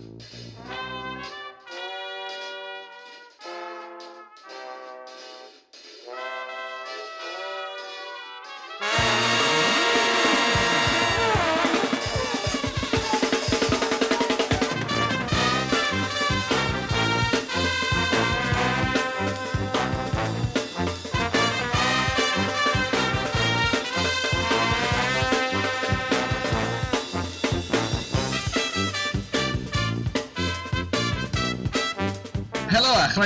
「からだ!」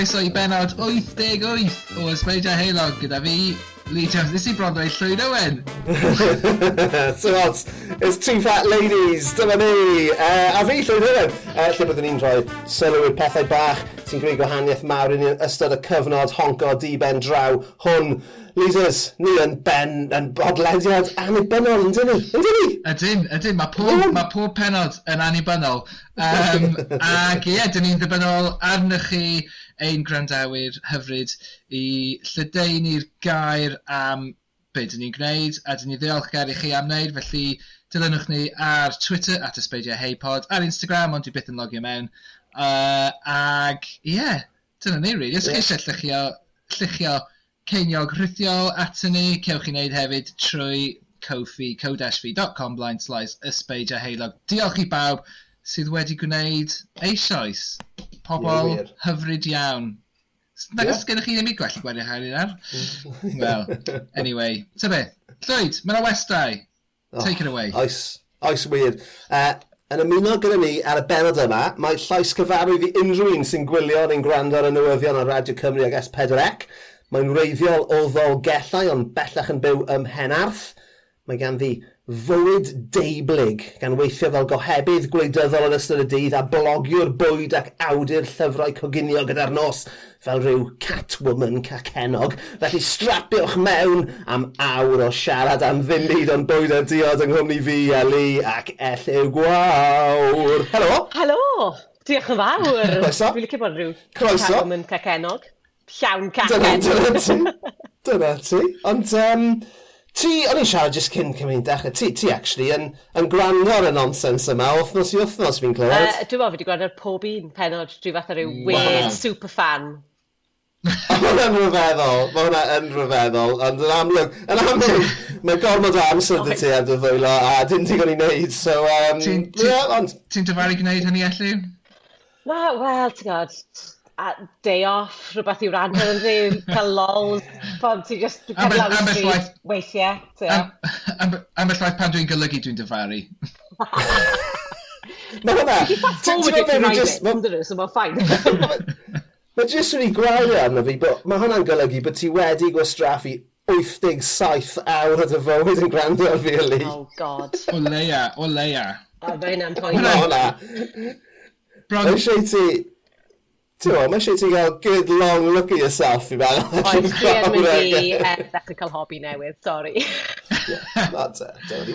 croeso i benod 88 o Ysbeidio Heilog gyda fi, Lee Jones. Nes i bron dweud Llwyd Owen. so what? It's two fat ladies, dyma ni. Uh, a fi Llwyd Owen, uh, eh, lle byddwn ni'n rhoi sylw i'r pethau bach sy'n greu gwahaniaeth mawr yn ystod y cyfnod honco di ben draw hwn. Losers, ni yn ben yn bodlediad annibynnol, yn dyn ni? Yn dyn ni? Ydyn, ydyn. Mae pob, ma pob penod yn annibynnol. Um, ac ie, dyn ni'n ddibynnol arnych chi ein grandawyr hyfryd i lledeini'r gair am be dyn ni'n gwneud, a dyn ni ddiolchgar i chi am wneud, felly dilynwch ni ar Twitter at ysbeidiau heipod, ar Instagram, ond dwi byth yn logio mewn, Uh, ag, ie, yeah, dyna ni, really. Os yeah. eisiau llychio, llychio ceiniog rhithiol at ni, cewch chi wneud hefyd trwy Ko-fi, co-fi.com blind slice ysbeidio heilog. Diolch i bawb sydd wedi gwneud eisoes. Pobl yeah, hyfryd iawn. Nag yeah. gennych chi ddim i gwell gwario hair i'n ar. Wel, anyway. Ta be, Llwyd, mae'n a westau. Oh, Take it away. Oes, oes weird. Uh, yn ymuno gyda ni ar y benod yma, mae llais cyfarwydd i unrhyw un sy'n gwylio neu'n gwrando ar y newyddion ar Radio Cymru ag S4C. Mae'n reiddiol o ddol gellau ond bellach yn byw ym Henarth. Mae ganddi fywyd deiblyg gan weithio fel gohebydd gwleidyddol yn ystod y dydd a blogiwr bwyd ac awdur llyfrau coginio gyda'r nos fel rhyw catwoman cacenog. Felly strapiwch mewn am awr o siarad am ddim byd ond bwyd a diod yng Nghymru fi, Eli, ac Elliw Gwawr. Helo! Helo! Diolch yn fawr! Croeso! Dwi'n licio bod rhyw Croeso. catwoman cacenog. Llawn cacenog. Dyna ti. Dyna ti. Ond, um, ti, o'n i'n siarad jyst cyn cymryd dechrau, ti, ti actually yn, yn gwrando ar y nonsens yma, wythnos i wythnos fi'n clywed. Uh, dwi'n meddwl fi wedi gwrando ar pob un penod, dwi'n fath ar ryw wow. weird superfan. hwnna'n rhyfeddol, mae hwnna yn rhyfeddol, ond yn amlwg, yn amlwg, mae gormod o amser dy ti ar dy ddwylo, a dim gwneud i wneud, so, um, ti'n yeah, ond... Ti'n dyfalu gwneud hynny, Ellie? Na, wel, ti'n gwybod, a day off, rhywbeth i'w rannu yn ddim, cael lols, pan ti just cael lawr street weithiau. Ambell waith pan dwi'n golygu dwi'n dyfaru. Mae hwnna... Ti'n fast beth if you write it, so mae'n ffain. Mae jyst wedi gwael arno fi, mae hwnna'n golygu bod ti wedi gwastraffu 87 awr o dy fywyd yn gwrando ar fi, Eli. Oh, God. O leia, o leia. O, fe yna'n poen. Hwnna, hwnna. Bron... Eisiau ti Ti'n gwybod, mae eisiau ti gael good long look at yourself i fan. Oes, dwi yn mynd i ddechrau cael hobi newydd, sori. That's.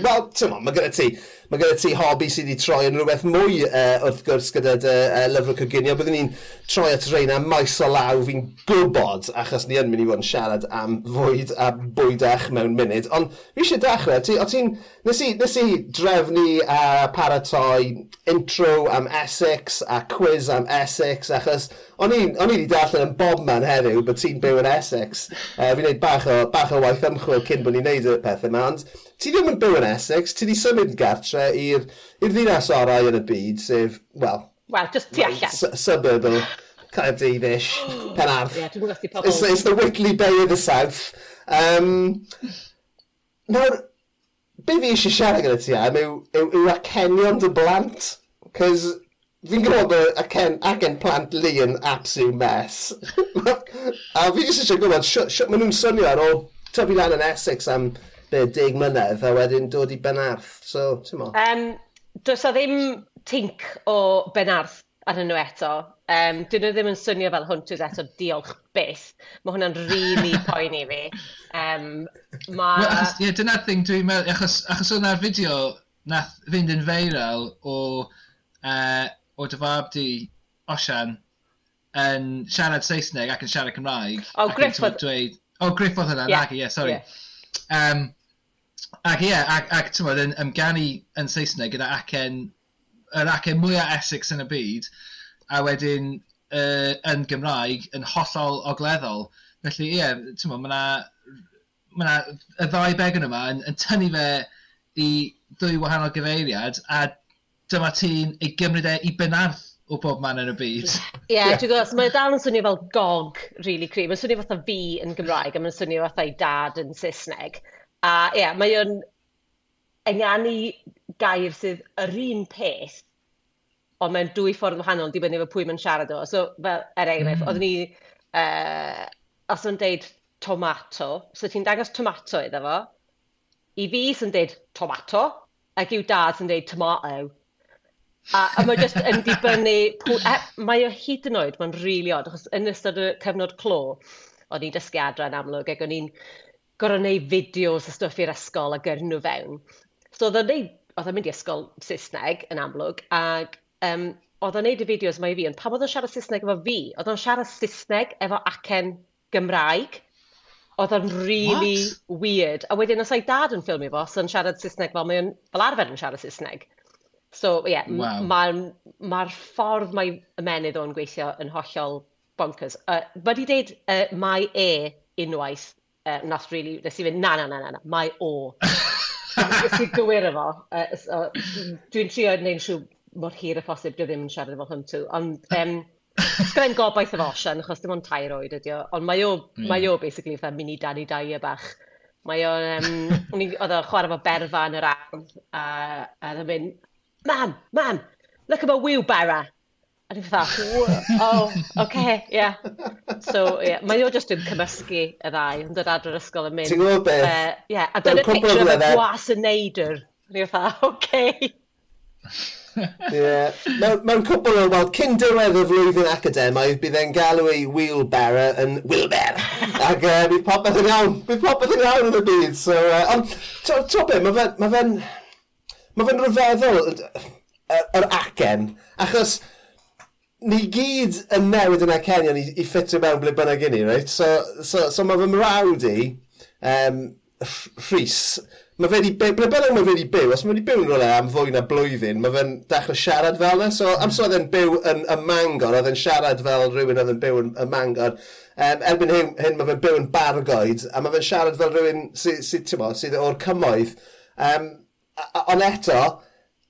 Wel, ti'n mae gyda ti, mae gyda ti hobi sydd wedi troi yn rhywbeth mwy uh, wrth gwrs gyda dy, uh, lyfr coginio. Byddwn ni'n troi at rhain am maes o law fi'n gwybod, achos ni yn mynd i fod yn siarad am fwyd a bwydach mewn munud. Ond fi eisiau dechrau, ti, o ti'n, nes i, nes i drefnu a uh, paratoi intro am Essex a quiz am Essex, achos o'n i wedi darllen yn bob man heddiw bod ti'n byw yn Essex. Uh, fi'n gwneud bach o, bach o waith ymchwil cyn bod ni'n gwneud y pethau yma, ond ti ddim yn byw yn Essex, ti wedi symud gartre i'r ddinas orau yn y byd, sef, wel... Wel, just ti allan. Suburb o Caerdydd-ish, Penarth. Yeah, it's, it's the Whitley Bay of the South. Um, nawr, be fi eisiau siarad gyda ti am yw, yw, yw acenion dy blant. Cos fi'n gwybod bod acen, acen plant li yn absolute mess. a fi eisiau gwybod sut maen nhw'n swnio ar ôl tyfu lan yn Essex am be, deg mlynedd a wedyn dod i Benarth. So, ti'n mo? Um, does o ddim tinc o Benarth ar nhw eto. Um, dyn nhw ddim yn swnio fel hwntws eto, diolch byth. Mae hwnna'n really poeni fi. Um, ma... Well, yeah, dyna'r thing dwi'n meddwl, achos, achos hwnna'r fideo nath fynd yn feirol o, uh, o dyfab di Osian yn siarad Saesneg ac yn siarad Cymraeg. O, oh, Griff oedd... Dweud... O, oh, Griff oedd hynna, yeah. Nagi, yeah, sorry. Yeah. Um, ac ie, yeah, ac, ac ti'n yn ymganu yn Saesneg gyda acen, yr acen mwyaf Essex yn y byd, a wedyn uh, yn Gymraeg yn hollol ogleddol. Felly ie, yeah, ti'n bod, mae yna y ddau began yma yn, yn tynnu fe i ddwy wahanol gyfeiriad, a dyma ti'n ei gymryd e i benarth o bob man yn y byd. Ie, yeah, dwi'n gwybod, so mae dal yn swnio fel gog, really cri. Mae'n swnio fatha fi yn Gymraeg, a mae'n swnio fatha i dad yn Saesneg. A ie, yeah, mae o'n enganu gair sydd yr un peth, ond mae'n dwy ffordd wahanol, dibynnu fe pwy mae'n siarad o. So, fel, er enghraifft, mm. oedden ni, uh, os o'n deud tomato, so ti'n dangos tomato iddo fo, i fi sy'n deud tomato, ac i'w dad sy'n deud tomato. A, a mae jyst yn dibynnu... E, mae o hyd yn oed, mae'n rili really od, achos yn ystod y cyfnod clo, o'n i'n dysgu adran amlwg ac o'n i'n gorau gwneud fideos o stwff i'r ysgol a gyrn nhw fewn. So oedd o'n neud, oedd o'n mynd i ysgol Saesneg yn amlwg, ac um, oedd o'n neud y fideos mae i fi, ond pam oedd o'n siarad Saesneg efo fi, oedd o'n siarad Saesneg efo acen Gymraeg, oedd o'n really What? weird. A wedyn, os ei dad yn ffilmio fo, so yn siarad Saesneg fel mae'n fel arfer yn siarad Saesneg. So ie, yeah, wow. mae'r ma ffordd mae ymenydd o'n gweithio yn hollol bonkers. Uh, Wedi dweud, uh, mae e unwaith, uh, nath really, nes i fynd, na, na, na, na, na, mae o. Nes i gywir efo. Uh, so, Dwi'n trio neud siw mor hir y phosib, dwi ddim yn siarad efo hwn tŵ. Ond um, sgren gobaith efo Osian, achos dim ond tair oed ydi o. Ond mae o, mm. mae o basically, fatha mini Danny Dyer bach. Mae o, um, oedd o chwarae fo berfa yn yr ardd, a, a oedd mynd, mam, mam, look at my wheelbarrow. A dwi'n fatha, oh, okay, yeah. So, yeah, mae o just yn cymysgu y ddau yn dod adro'r ysgol yn mynd. Ti'n gwybod beth? Uh, yeah, a dyna picture of y gwas yn neidr. A dwi'n fatha, okay. yeah. Mewn cwbl o, wel, cyn diwedd y flwyddyn academaidd, bydd e'n galw ei wheelbarrow yn wheelbarrow. Ac uh, bydd popeth yn iawn, bydd popeth yn iawn yn y byd. So, uh, ond, to, to be, mae fe'n... Ma mae fe'n rhyfeddol yr, acen, achos ni gyd yn newid yn acenion i, i ffitio mewn ble bynnag i ni, right? So, so, so mae fy mrawd i, um, Rhys, mae fe wedi byw, ble bynnag mae fe wedi byw, os mae wedi byw yn rolau am fwy na blwyddyn, mae fe'n dechrau siarad fel yna, so amser oedd e'n byw yn y Mangor, oedd e'n siarad fel rhywun oedd yn byw yn y Mangor, um, erbyn hyn, hyn mae fe'n byw yn bargoed, a mae fe'n siarad fel rhywun sydd, sy, sy, sy o'r cymoedd, um, Ond eto,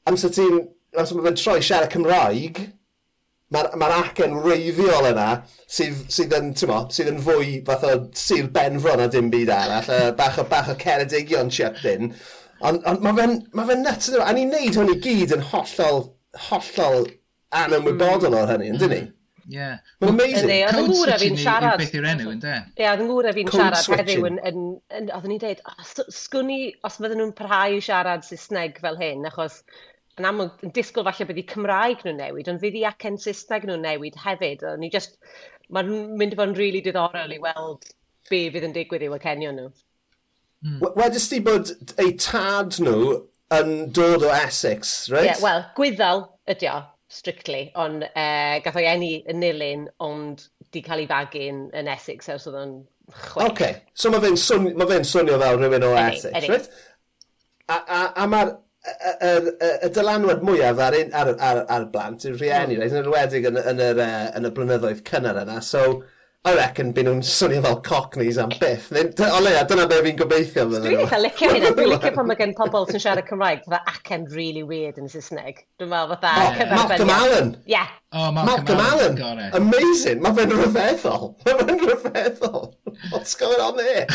amser ti'n... Amser mae'n troi siarad Cymraeg, mae'r ma, acen reiddiol yna sydd, sydd, yn, mo, sydd yn fwy fath o sir benfron a dim byd arall, a bach o, bach o ceredigion chucked in. Ond on, mae fe'n ma fe nuts, a ni'n neud hwn i gyd yn hollol, hollol anymwybodol o'r hynny, yn dyn ni? Mm. Ie. Mae'n amazing. Ydy, oedd yn ngwra fi'n siarad. Beth yw'r enw, ynddo? Ie, oedd yn ngwra fi'n siarad heddiw. Oedd ni'n dweud, sgwn i, os fydden nhw'n parhau i siarad Saesneg fel hyn, achos yn aml, yn disgwyl falle bydd i Cymraeg nhw'n newid, ond fydd i acen Saesneg nhw'n newid hefyd. O'n i just, mae'n mynd i fod yn rili really diddorol i weld be fydd yn digwydd i'w acenion nhw. Mm. Wedys ti bod eu tad nhw yn dod o Essex, right? Ie, yeah, wel, gwyddel ydy o strictly, ond uh, gath o'i eni yn Nilyn, ond di cael ei fagu'n yn Essex ers oedd o'n chwech. Ok, so mae fe'n swn, ma fe swnio fel rhywun o Essex, edi. right? A, a, a mae'r y, y, y dylanwad mwyaf ar, ar, ar, ar blant yw'r rhieni, mm. right? yn enwedig yn, yn, yr, uh, yn y blynyddoedd cynnar yna. So, I reckon byd nhw'n swnio fel cockneys am byth. O leia, dyna be fi'n gobeithio fydden nhw. Dwi'n eitha licio hynny. Dwi'n licio pan mae gen pobl sy'n siarad Cymraeg, fatha acen really weird yn Saesneg. Dwi'n meddwl fatha oh, Malcolm Allen. Ie. Yeah. Oh, Malcolm, Malcolm Allen. Amazing. Mae fe'n rhyfeddol. Mae fe'n rhyfeddol. What's going on there?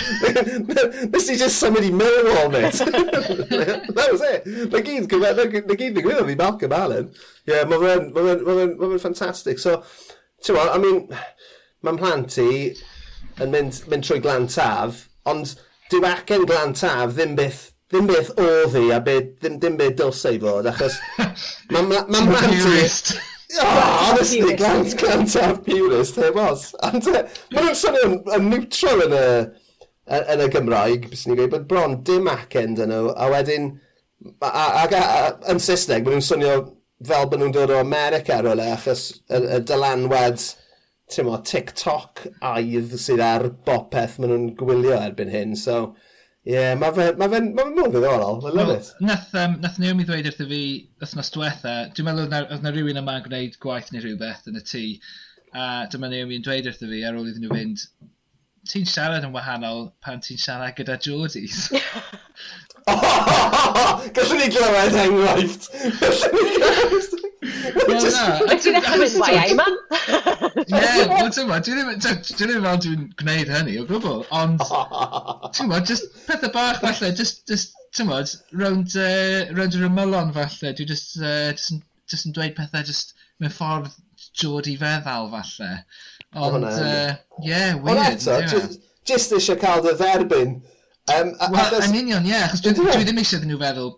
This is just somebody Millwall, mate. That was it. Na gyd, na gyd ddigwyddodd i Malcolm Allen. Ie, yeah, mae fe'n fantastic. So, ti'n I mean, mae'n plant i yn mynd, mynd trwy glantaf, ond dyw acen glantaf ddim byth ddim beth oedd hi a beth, ddim, ddim beth dylsau fod, achos mae'n ma, ma plant i... Oh, honestly, glant, glantaf purist, he was. Ond eh, uh, mae nhw'n swnio'n yn neutral yn y, yn y Gymraeg, bys ni'n gweud, bod bron dim acen dyn nhw, a wedyn, ac yn Saesneg, mae nhw'n swnio fel bod nhw'n dod o America rhywle, achos y, y dylanwad tymo, TikTok aidd sydd ar bopeth maen nhw'n gwylio erbyn hyn. So, ie, yeah, mae fe'n ma fe, ma fe mwy ddiddorol. I love well, it. Nath, um, nath Naomi ddweud wrtho fi wythnos diwetha, dwi'n meddwl oedd na, oedd na rhywun yma yn gwneud gwaith neu rhywbeth yn y tŷ, a dyma Naomi yn dweud wrtho fi ar ôl iddyn nhw fynd, ti'n siarad yn wahanol pan ti'n siarad gyda Geordies. Gallwn ni glywed enghraifft! Gallwn ni glywed! Well, na. Dwi'n achos YA, man. Ie, wel, ti'n ma, dwi ddim yn fel dwi'n gwneud hynny o gwbl, ond, ti'n ma, just pethau bach falle, just, just, ti'n ma, rownd, uh, rownd yr ymylon falle, dwi just, uh, just, yn, just yn dweud pethau just mewn ffordd dod i feddal falle. Ond, ie, uh, yeah, weird. Ond eto, just eisiau cael dy dderbyn. Um, Wel, yn union, ie, achos dwi dwi ddim eisiau nhw feddwl,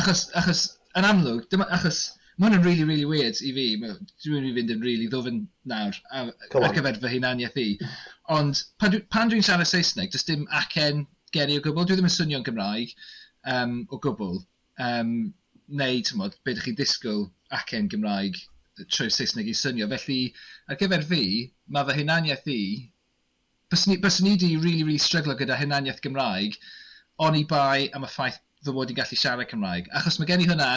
achos, achos, yn amlwg, dim, achos, Mae hwn yn really, really weird i fi. Dwi'n mynd i fynd yn really ddofyn nawr ar, ar gyfer fy hunaniaeth i. Ond pan, dwi, pan dwi'n siarad Saesneg, does dim acen geri o gwbl. Dwi ddim yn swnio'n Gymraeg um, o gwbl. Um, neu, ti'n modd, beth ydych chi'n disgwyl acen Gymraeg trwy'r Saesneg i swnio. Felly, ar gyfer fi, mae fy hunaniaeth i... byswn ni, bys ni di really, really stryglo gyda hunaniaeth Gymraeg, on i bai am y ffaith fy mod i'n gallu siarad Cymraeg. Achos mae gen i hwnna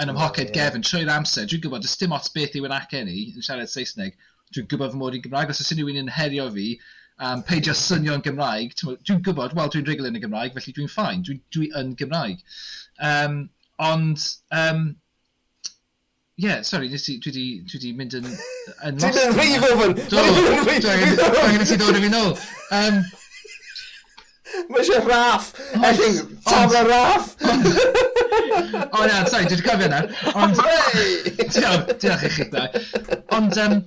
yn ymhoced yeah. gefn trwy'r amser. Dwi'n gwybod, does dim ots beth yw'n acen i yn siarad Saesneg. Dwi'n gwybod fy mod i'n Gymraeg. Os oes unrhyw un yn herio fi, um, peidio swnio'n Gymraeg, dwi'n gwybod, wel, dwi'n rigol yn y Gymraeg, felly dwi'n ffain, dwi, dwi yn Gymraeg. Um, ond, um, yeah, sorry, nes i, dwi wedi mynd yn... yn Dwi'n yn rhif Do, Dwi'n yn ti dod yn fi nôl. Um, Mae eisiau raff! Elling, tabla raff! O na, sorry, dwi'n cofio na. Ond, diolch, diolch i chi da. Ond, um,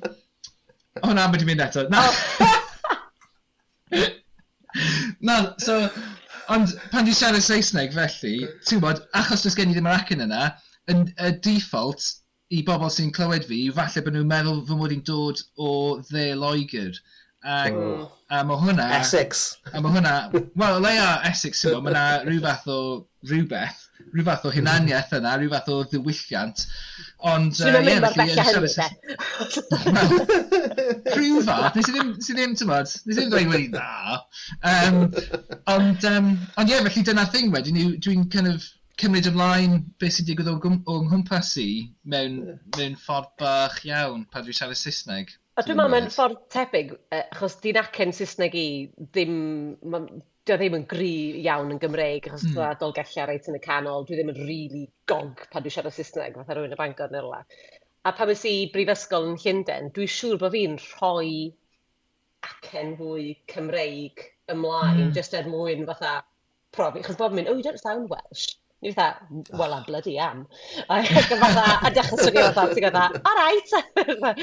o na, mae di mynd eto. Na. na, so, ond pan dwi'n siarad Saesneg felly, ti'n bod, achos dwi'n gen i ddim yr acen yna, yn y default i bobl sy'n clywed fi, falle bod nhw'n meddwl fy mod i'n dod o dde Loegr. Hmm. A, oh. a mae hwnna... Essex. A mae hwnna... Wel, leia Essex, ti'n bod, mae yna rhyw fath o rhywbeth rhyw fath o hunaniaeth yna, rhyw fath o ddiwylliant. Ond... Dwi'n uh, mynd mor bell a hynny te. Rhyw fath, nes i ddim, nes i ddim, ti'n bod, nes i ddim dweud wedi na. Um, ond, um, ond ie, yeah, felly dyna'r thing wedyn, dwi'n kind of cymryd ymlaen beth sy'n digwydd o nghwmpas i mewn, mewn ffordd bach iawn pan dwi'n siarad Saesneg. A dwi'n meddwl mae'n ffordd tebyg, achos di'n acen Saesneg i ddim, dwi ddim yn gri iawn yn Gymreig, achos mm. adolgellia reit yn y canol, dwi ddim yn rili really gog pan dwi siarad Saesneg, fatha rhywun y Bangor neu rola. A pan wnes i brifysgol yn Llundain, dwi'n siŵr bod fi'n rhoi acen fwy Cymreig ymlaen, mm. just er mwyn fatha profi, achos bod mynd, oh, you don't sound Welsh. Ni fatha, well, I ah. bloody am. Ac yn fatha, a dechrau swnio fatha, ti'n fatha, all right.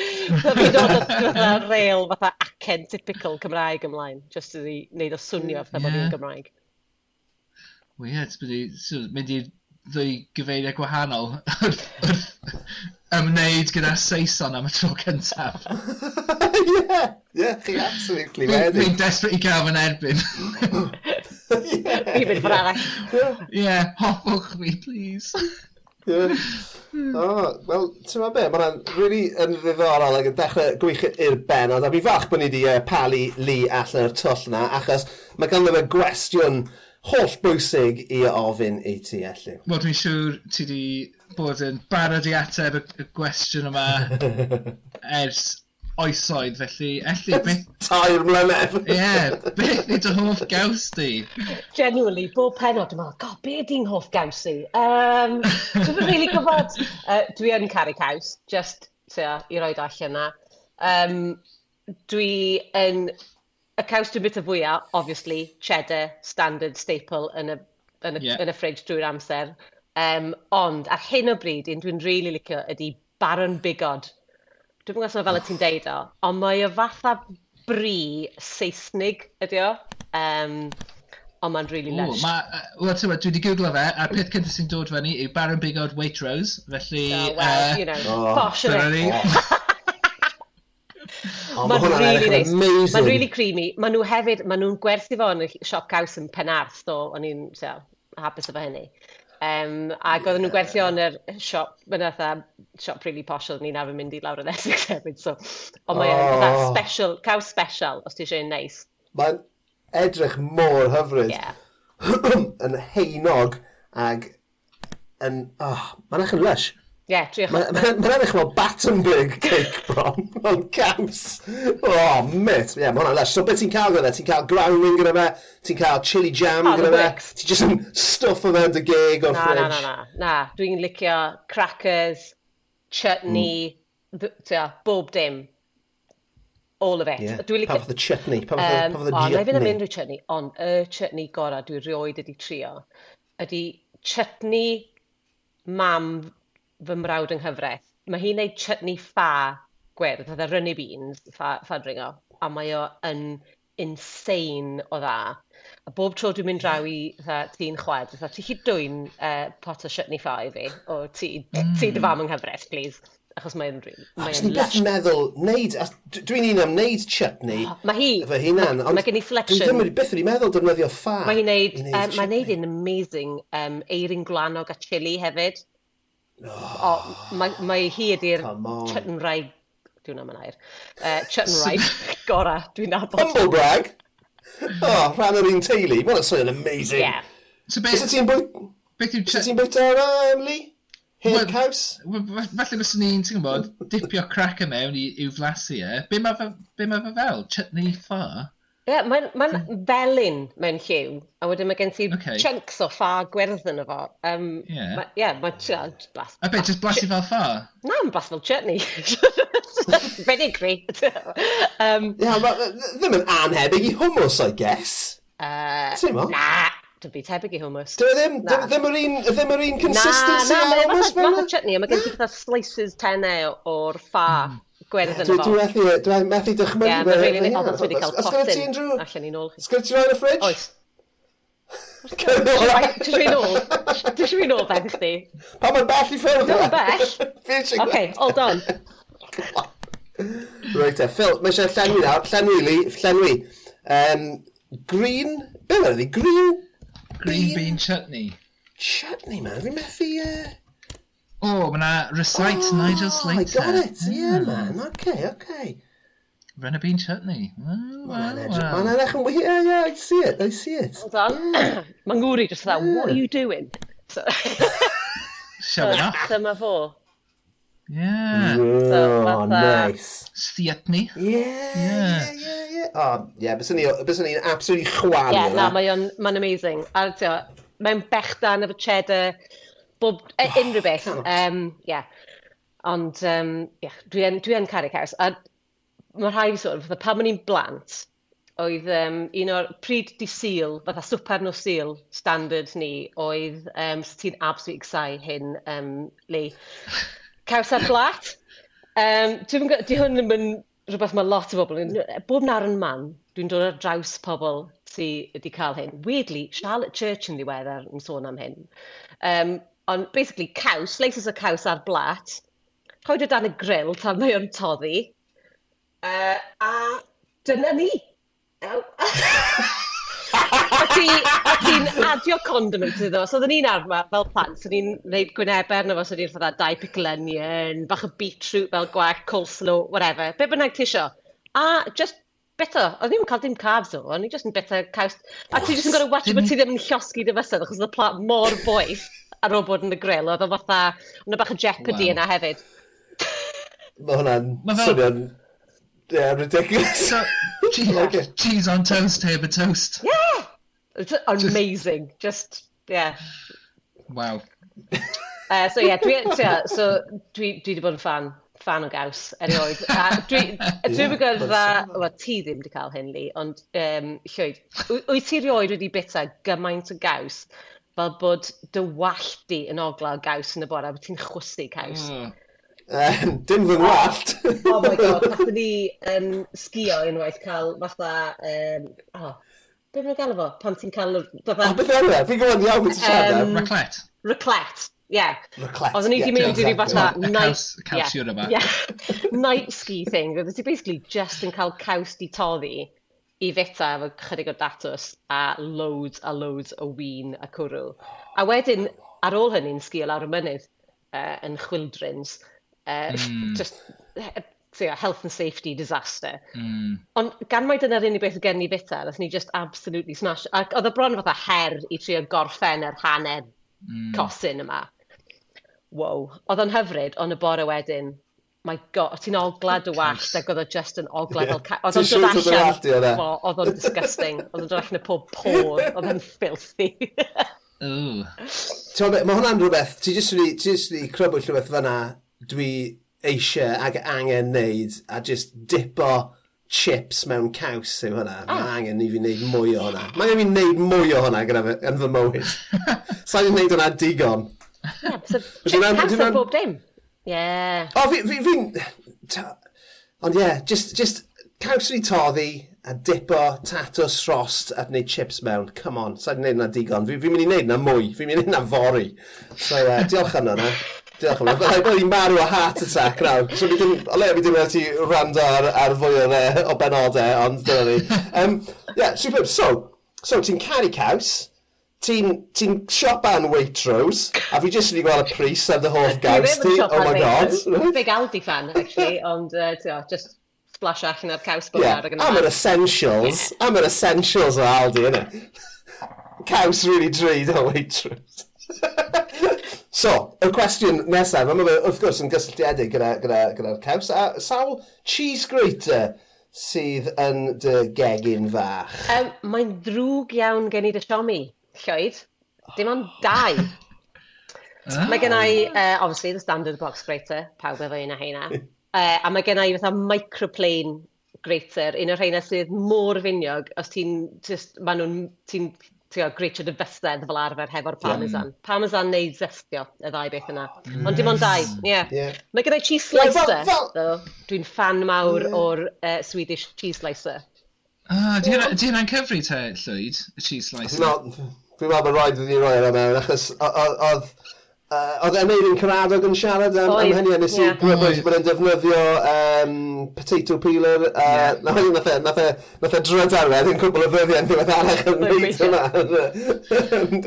Fi dod fatha rail fatha acen typical Cymraeg ymlaen, just i wneud o swnio fatha bod fi'n Gymraeg. Wel ie, yeah, mynd i ddwy gyfeiriau gwahanol ymwneud gyda Saeson am y tro cyntaf. Ie, ie, chi absolutely wedi. Fi'n desperate i gael yn erbyn. Fi'n mynd ffordd arall. Ie, hoffwch mi, please. yeah. Oh, Wel, ti'n ma be, mae'n really yn ddiddorol ac yn dechrau gwych i'r benod, a fi fach bod ni wedi uh, palu Lee allan o'r twll na, achos mae ganddo fe gwestiwn holl bwysig i ofyn i ti, Elliw. Wel, dwi'n siŵr ti wedi bod yn barod i ateb y, y gwestiwn yma ers oesoedd, felly, elli, beth... Tair mlynedd. Ie, yeah, beth ni dy hoff gaws di? Genuinely, bob penod yma, god, be di'n hoff gaws i? Um, Dwi'n really gwybod, uh, dwi yn caru caws, just tia, i roed allan na. Um, dwi yn, y caws dwi'n bit o fwyaf, obviously, cheddar, standard, staple yn y, yn y, yeah. yn y fridge drwy'r amser. Um, ond ar hyn o bryd, un dwi'n really licio ydy Baron Bigod Dwi'n meddwl os fel y ti'n deud o, ond mae o fatha bri Saesnig ydi o. Um, ond mae'n really lush. Ma, uh, Wel, ti'n dwi wedi googlo fe, a'r peth cyntaf sy'n dod fyny yw Baron Bigod Waitrose, felly... So, well, uh, you know, oh, posh yn ni. Oh, mae'n ma really nice. Mae'n really creamy. Maen nhw hefyd, maen nhw'n gwerthu fo yn y siop caws yn Penarth, so o'n i'n so, hapus efo hynny. Um, ac oedden nhw'n gwerthio yn yr siop, mae'n fatha siop really posh oedden ni'n arfer mynd i lawr yn Essex hefyd. So, ond mae'n oh. fatha special, caw special, os ti eisiau un neis. Mae'n edrych mor hyfryd. Yeah. yn heinog ag yn... Oh, mae'n eich yn lush. Ie, yeah, triwch. Mae'n edrych fel Battenberg cake bron, o'n caws. Oh, mit. Ie, yeah, mae hwnna'n lesh. So, beth ti'n cael gyda? Ti'n cael growling gyda fe? Ti'n cael chili jam oh, gyda fe? Ti'n just yn stuff o fe dy geg o'r fridge? Na, na, na, na. Na, dwi'n licio crackers, chutney, mm. bob dim. All of it. Yeah. Dwi'n licio... Pa fath o chutney? Pa fath o um, chutney? O, na i fynd am unrhyw chutney, ond y chutney gorau dwi'n rioed ydi trio, ydi chutney mam fy mrawd yng nghyfraith, mae hi'n neud chutney ffa gwyrdd, fatha runny beans, ffa, ffa dringo, a mae o yn insane o dda. A bob tro dwi'n mynd draw i tî'n chwed, fatha, ti chi dwy'n uh, pot o chutney ffa i fi, o ti, mm. ti dy fam yng nghyfraith, please achos mae'n rili... Ac yn beth meddwl, neud, dwi'n un am neud chutney oh, mae hi, fy hunan, ond mae gen i selection. Dwi ddim wedi beth wedi meddwl defnyddio ffa. Mae hi'n neud, um, mae'n neud un amazing um, eirin gwlanog a chili hefyd. Oh, mae, mae hi ydy'r chutn Chuttenraig, dwi'n am yn air, uh, chutn Chuttenraig gora dwi'n nabod. Humble brag! oh, rhan yr un teulu, mae'n well, swnio'n amazing. Yeah. So beth... ti'n bwyt... Beth ti'n bwyt ar Emily? Hen caws? Falle bys ni'n, ti'n gwybod, dipio crack mewn i, i'w flasu e. Be mae fe fel? Chutney ffa? Ie, yeah, mae'n ma, felyn mewn lliw, a wedyn mae gen ti okay. chunks o ffa gwerth yn efo. Um, yeah. Ie, yeah, mae'n blas... blas a be, just blasu fel ffa? Na, mae'n blas fel chutney. Vinegary. um, yeah, ma, ddim yn anhebyg i hummus, I guess. Uh, Teimlo? Na, dim byd tebyg i hummus. Dwi e ddim, na. ddim, yr un, ddim yr un consistency na, na, ar hummus. Na, na, math o chutney, a mae gen ti fatha slices tenne o'r ffa. Mm gwerth yn y bocs. Dwi'n methu dychmygu. Ie, mae'n rili ofn dwi wedi cael potyn allan i nôl chi. Sgwyd ti roi'n y ffridge? Oes. Dwi'n rhaid nôl. Dwi'n rhaid nôl ben chdi. Pa mae'n bell i ffilm? Dwi'n bell? OK, hold on. Reit e, Phil, mae eisiau llenwi nawr, llenwi li, llenwi. Um, green, be oedd ydi? Green... Green bean chutney. Chutney, man, fi'n methu... Uh... Oh, mae Recite oh, Nigel Slater. I got it, yeah, yeah man, okay, okay. a Bean Chutney. Oh, well, well. Mae'n edrych yn. Yeah, yeah, I see it, I see it. Hold on. Yeah. Mae ngwri just that, yeah. what are you doing? So, Shove it up. Dyma fo. Yeah. So, oh, nice. Theatney. Yeah, yeah, yeah, yeah. yeah. Oh, yeah, bys ni'n absolutely chwalu. Yeah, na, no, mae'n ma amazing. A, mewn bechdan efo cheddar, bob, e, oh, unrhyw beth. Um, yeah. Ond, um, yeah, dwi'n dwi yn caru caws. A mae rhai fi sôn, fatha pan o'n i'n blant, oedd um, un o'r pryd di syl, fatha swper no syl, standard ni, oedd, um, ti'n absolutely excited hyn, um, Lee, caws ar blat. Um, dwi'n di hwn ddim yn rhywbeth mae lot o bobl yn... Bob nar yn man, dwi'n dod ar draws pobl sydd wedi cael hyn. Weirdly, Charlotte Church yn ddiweddar yn sôn am hyn. Um, Ond basically caws, slices o caws ar blat, rhoed o dan y grill tan mae o'n toddi, uh, a dyna ni. a ti'n adio condiment iddo, so oedden ni'n arfer fel plant, so ni'n gwneud gwynebau arno fo, so ni'n fydda dau pickle onion, bach o beetroot fel gwac, coleslaw, whatever, be bynnag ti isio. A just bita, oedd ni'n cael dim carbs o, o'n i just yn bita caws, a ti just yn gorau watch bod ti ddim yn llosgi dy fysedd, achos oedd y plant mor boeth ar ôl bod yn y grill, oedd o fatha, yna bach o jeopardy wow. yna hefyd. Mae hwnna'n fel... swnio'n yeah, ridiculous. So, cheese, okay. cheese on toast, heb a toast. Yeah! It's amazing. Just, yeah. Wow. Uh, so, yeah, dwi, tia, so, dwi, dwi wedi bod yn fan fan o gaws erioed. A dwi, dwi'n gwybod dda, wel ti ddim wedi cael hyn li, ond um, llwyd, wyt ti erioed wedi bita gymaint o gaws fel bod dy wallt di yn oglaw gaws yn y bora, bod ti'n chwysu caws. Mm. Um, dim fy ngwallt. oh my god, nath ni um, sgio unwaith cael fatha... Um, oh, be mae'n gael efo? Pan ti'n cael... Fatha... Oh, beth yna? E? Fi'n gwybod iawn beth ti'n siarad am. Raclet. Raclet. Yeah. Raclet. Oedden ni wedi mynd i ryw fatha... Caws, caws yeah. yma. Yeah. Night ski thing. Oedden ti basically just yn cael caws di toddi i feta efo chydig o datws a loads a loads o win a cwrw. Oh. A wedyn, ar ôl hynny'n sgil lawr y mynydd uh, yn chwildrins, uh, mm. just so, health and safety disaster. Mm. Ond gan mai dyna'r unig beth gen i fita, nath ni just absolutely smash. Ac oedd y bron fatha her i trio gorffen yr hanner mm. cosyn yma. Wow. Oedd o'n hyfryd, ond y bore wedyn, my god, ti'n oglad y wallt, ac oedd o just yn oglad fel o Oedd o'n dod allan, oedd o'n disgusting, oedd o'n dod allan y pob por, oedd o'n filthy. mm. Mae hwnna'n rhywbeth, ti jyst wedi, ti jyst wedi crybwyll rhywbeth fyna, dwi eisiau ag angen neud, a just dipo chips mewn caws yw hwnna. Ah. Oh. Mae angen i fi wneud mwy o hwnna. Mae angen i fi wneud mwy o hwnna gyda fy, yn fy mywyd. Sa'n i'n wneud hwnna digon. Yeah, so chips caws ar bob dim. Yeah. O, fi, fi, fi'n... Ond ie, yeah, just, just caws i toddi a dipo tatws rost a wneud chips mewn. Come on, sa'n gwneud na digon. Fi'n fi mynd i wneud na mwy, fi'n mynd i wneud na fori. So, uh, diolch am hwnna. Diolch am hwnna. Fel bod i'n marw o heart attack nawr. So, fi ddim, o le, fi ddim wedi ti rando ar, ar fwy o, o benodau, ond dyna ni. Um, yeah, superb. So, so ti'n caru caws ti'n ti siopan Waitrose, a fi jyst wedi gweld y pris oh ar dy hoff gaws ti. Oh my god. Big Aldi fan, actually, ond uh, just splash allan ar caws bod yeah. ar y. Am yr essentials. Am yr essentials o Aldi, yna. caws really drud o Waitrose. so, y cwestiwn nesaf, a mae wrth gwrs yn gysylltiedig gyda'r gyda, gyda, gyda caws, a sawl cheese grater sydd yn dy gegin fach? Um, Mae'n ddrwg iawn gen i dy siomi. Lloyd. Oh. Dim ond dau. Oh. Mae gen i, uh, obviously, the standard box grater, pawb efo un o heina. Uh, a mae gen i fatha microplane grater, un o'r rheina sydd môr finiog, os ti'n, maen nhw'n, ti'n, ti'n greitio dy fysedd fel arfer hefo'r parmesan. Yeah. Parmesan neu zestio, y ddau beth yna. Oh, Ond dim ond dau, ie. Yeah. Yeah. Mae gen i cheese slicer, well, well, Dwi'n fan mawr yeah. o'r uh, Swedish cheese slicer. Ah, di hynna'n cyfri te, Llwyd, y cheese slicer? No, Fi'n meddwl bod rhaid wedi roi yna mewn, achos oedd Uh, oedd Emeirin Caradog yn siarad am, am hynny, a nes i gwybod bod mm. yn defnyddio um, potato peeler, a yeah. nath e, nath e, nath e dryd arfer yn cwbl o ddyddiau yn ddiwedd arach yn neud yna,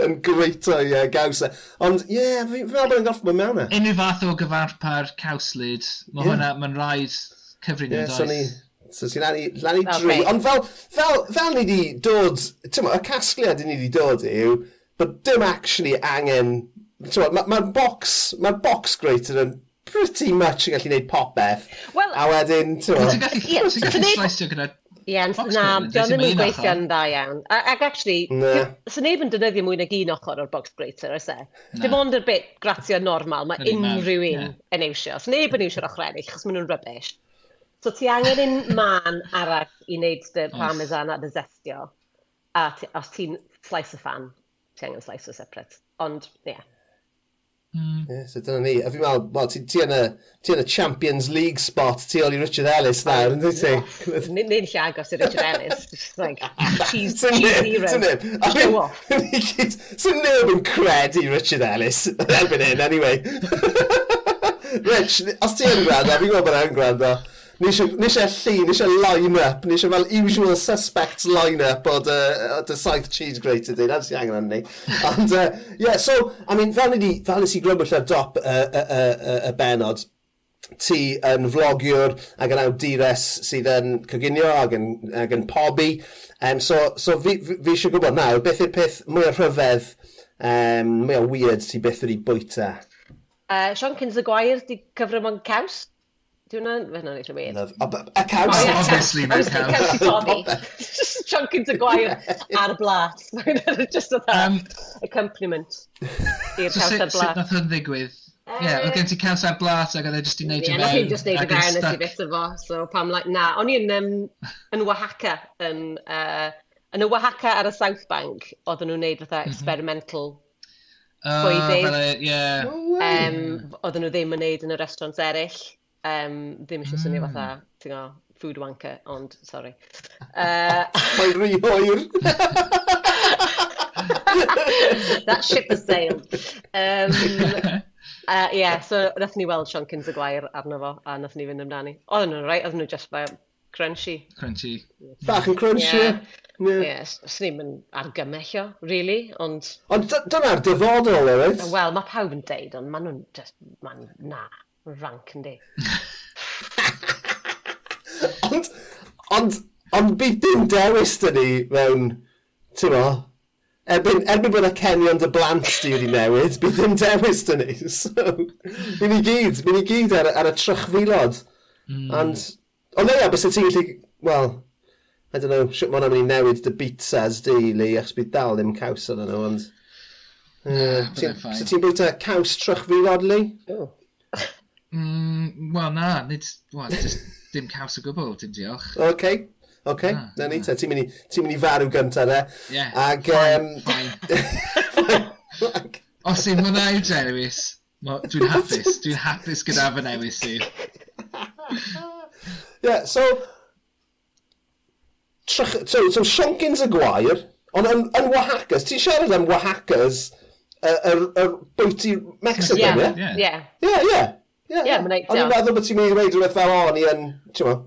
yn greito i gawsa. E. Ond ie, yeah, fi'n meddwl bod yn goffi bod mewn e. Unrhyw fath o gyfarpar cawslyd, mae yeah. hwnna, mae'n rhaid cyfrin yeah, yn does. So ti'n lannu, lannu okay. drwy. Ond fel, fel, fel ni wedi dod, ti'n y casgliad ni wedi dod yw, bod dim actually angen, ti'n mae'r ma box, mae'r box greater yn pretty much yn gallu gwneud popeth. Well, a wedyn, ti'n mo. Ti'n gallu slicio gyda Ie, na, diolch yn mynd gweithio'n dda iawn. Ac actually, sy'n neb yn defnyddio mwy nag un ochr o'r box grater, oes e? Dim ond yr bit gratio normal, mae unrhyw un yn eisio. Sy'n neb yn eisio'r ochr ennill, chos maen nhw'n rybys. So ti angen un man arall i wneud dy parmesan a dy zestio. A ti, os ti'n slice o fan, ti angen slice o separate. Ond, ie. Yeah. Mm. Yeah, so dyna ni. A fi'n meddwl, well, ti, ti, yn y, ti yn y Champions League spot ti ôl Richard Ellis nawr, yn dwi ti? Nid lle agos i Richard Ellis. Just like, she's zero. Show off. Sy'n neb yn credu Richard Ellis. Erbyn hyn, anyway. Rich, os ti yn gwrando, fi'n gwybod bod e'n gwrando. Ni eisiau e lli, ni eisiau line-up, ni eisiau fel usual suspects line-up o dy saith cheese grater dyn, a sy'n angen ni. Ond, uh, yeah, so, I mean, fel ni, fel nes i glwbwll ar dop y uh, uh, uh, uh, benod, ti yn vlogiwr ac yn awdures sydd yn coginio ac yn, ac yn pobi. Um, so, so fi, fi, fi eisiau gwybod nawr, beth yw'r peth mwy o rhyfedd, um, mwy o weird ti beth yw'r bwyta? Uh, Sean Kins y Gwair di cyfrym o'n caws. Dwi wna'n fe hwnna'n eitha weird. Love. A caws. Oh, Obviously, mae'n caws. Just chunking to gwair ar blat. Just o that um, accompaniment i'r caws ar blat. Sut nath hwn ddigwydd? Ie, yeah, oedd gen ti caws ar blat ac oedd e jyst i wneud i mewn. Ie, oedd jyst wneud i mewn nes i o fo. So pam, like, na. O'n i yn, um, yn Oaxaca, yn, uh, yn y Oaxaca ar y South Bank, oedden nhw'n wneud fatha mhm. experimental Oh, bydde, ie. Yeah. Um, oedden nhw ddim yn neud yn y restaurants eraill. Um, ddim eisiau swnio hmm. fatha, ti'n go, food wanker, ond, sorry. Uh, Mae'n rhy oer! That ship has sailed. Um, uh, yeah, so nath ni weld Sean Kins y Gwair arno fo, a nath ni fynd amdani. Oedden nhw'n rhaid, oedden nhw just fel crunchy. Crunchy. Bach yn crunchy. Yeah. Yeah. Yeah, snim yn argymellio, really, ond... Ond dyna'r dyfodol, ewyth? Wel, mae pawb yn deud, ond maen nhw'n just, maen na rank yn di. ond, ond, ond bydd dim dewis dyn ni mewn, ti'n mo, erbyn, erbyn bod y Kenyon dy blant di wedi newid, bydd dim dewis dyn ni. So, bydd ni gyd, bydd ni gyd ar, ar y trychfilod. Mm. And, ond leia, bys ti'n gallu, wel, I don't know, sut mae'n mynd i newid dy pizzas di, Lee, achos bydd dal ddim caws yn nhw, ond... Uh, Sut ti'n bwyta caws trychfilod, Lee? Oh. Mm, Wel na, nid, well, just dim caws o gwbl, dim diolch. Oce, okay. oce, ah, na ni te, ti'n mynd i, mynd i farw gyntaf ne. Yeah, Ag, fine, um... fine. Os i'n mwynhau dewis, dwi'n hapus, dwi'n hapus gyda fy newis i. yeah, so, trach, so, so Sionkins y gwair, ond yn, yn Oaxacas, ti'n siarad am Oaxacas, yr er, er, er bwyty Mexican, ie? Ie, ie. Ie, yeah, mae'n neud. Ond i'n meddwl bod ti'n mynd i wedi rhywbeth fel o'n i yn, ti'n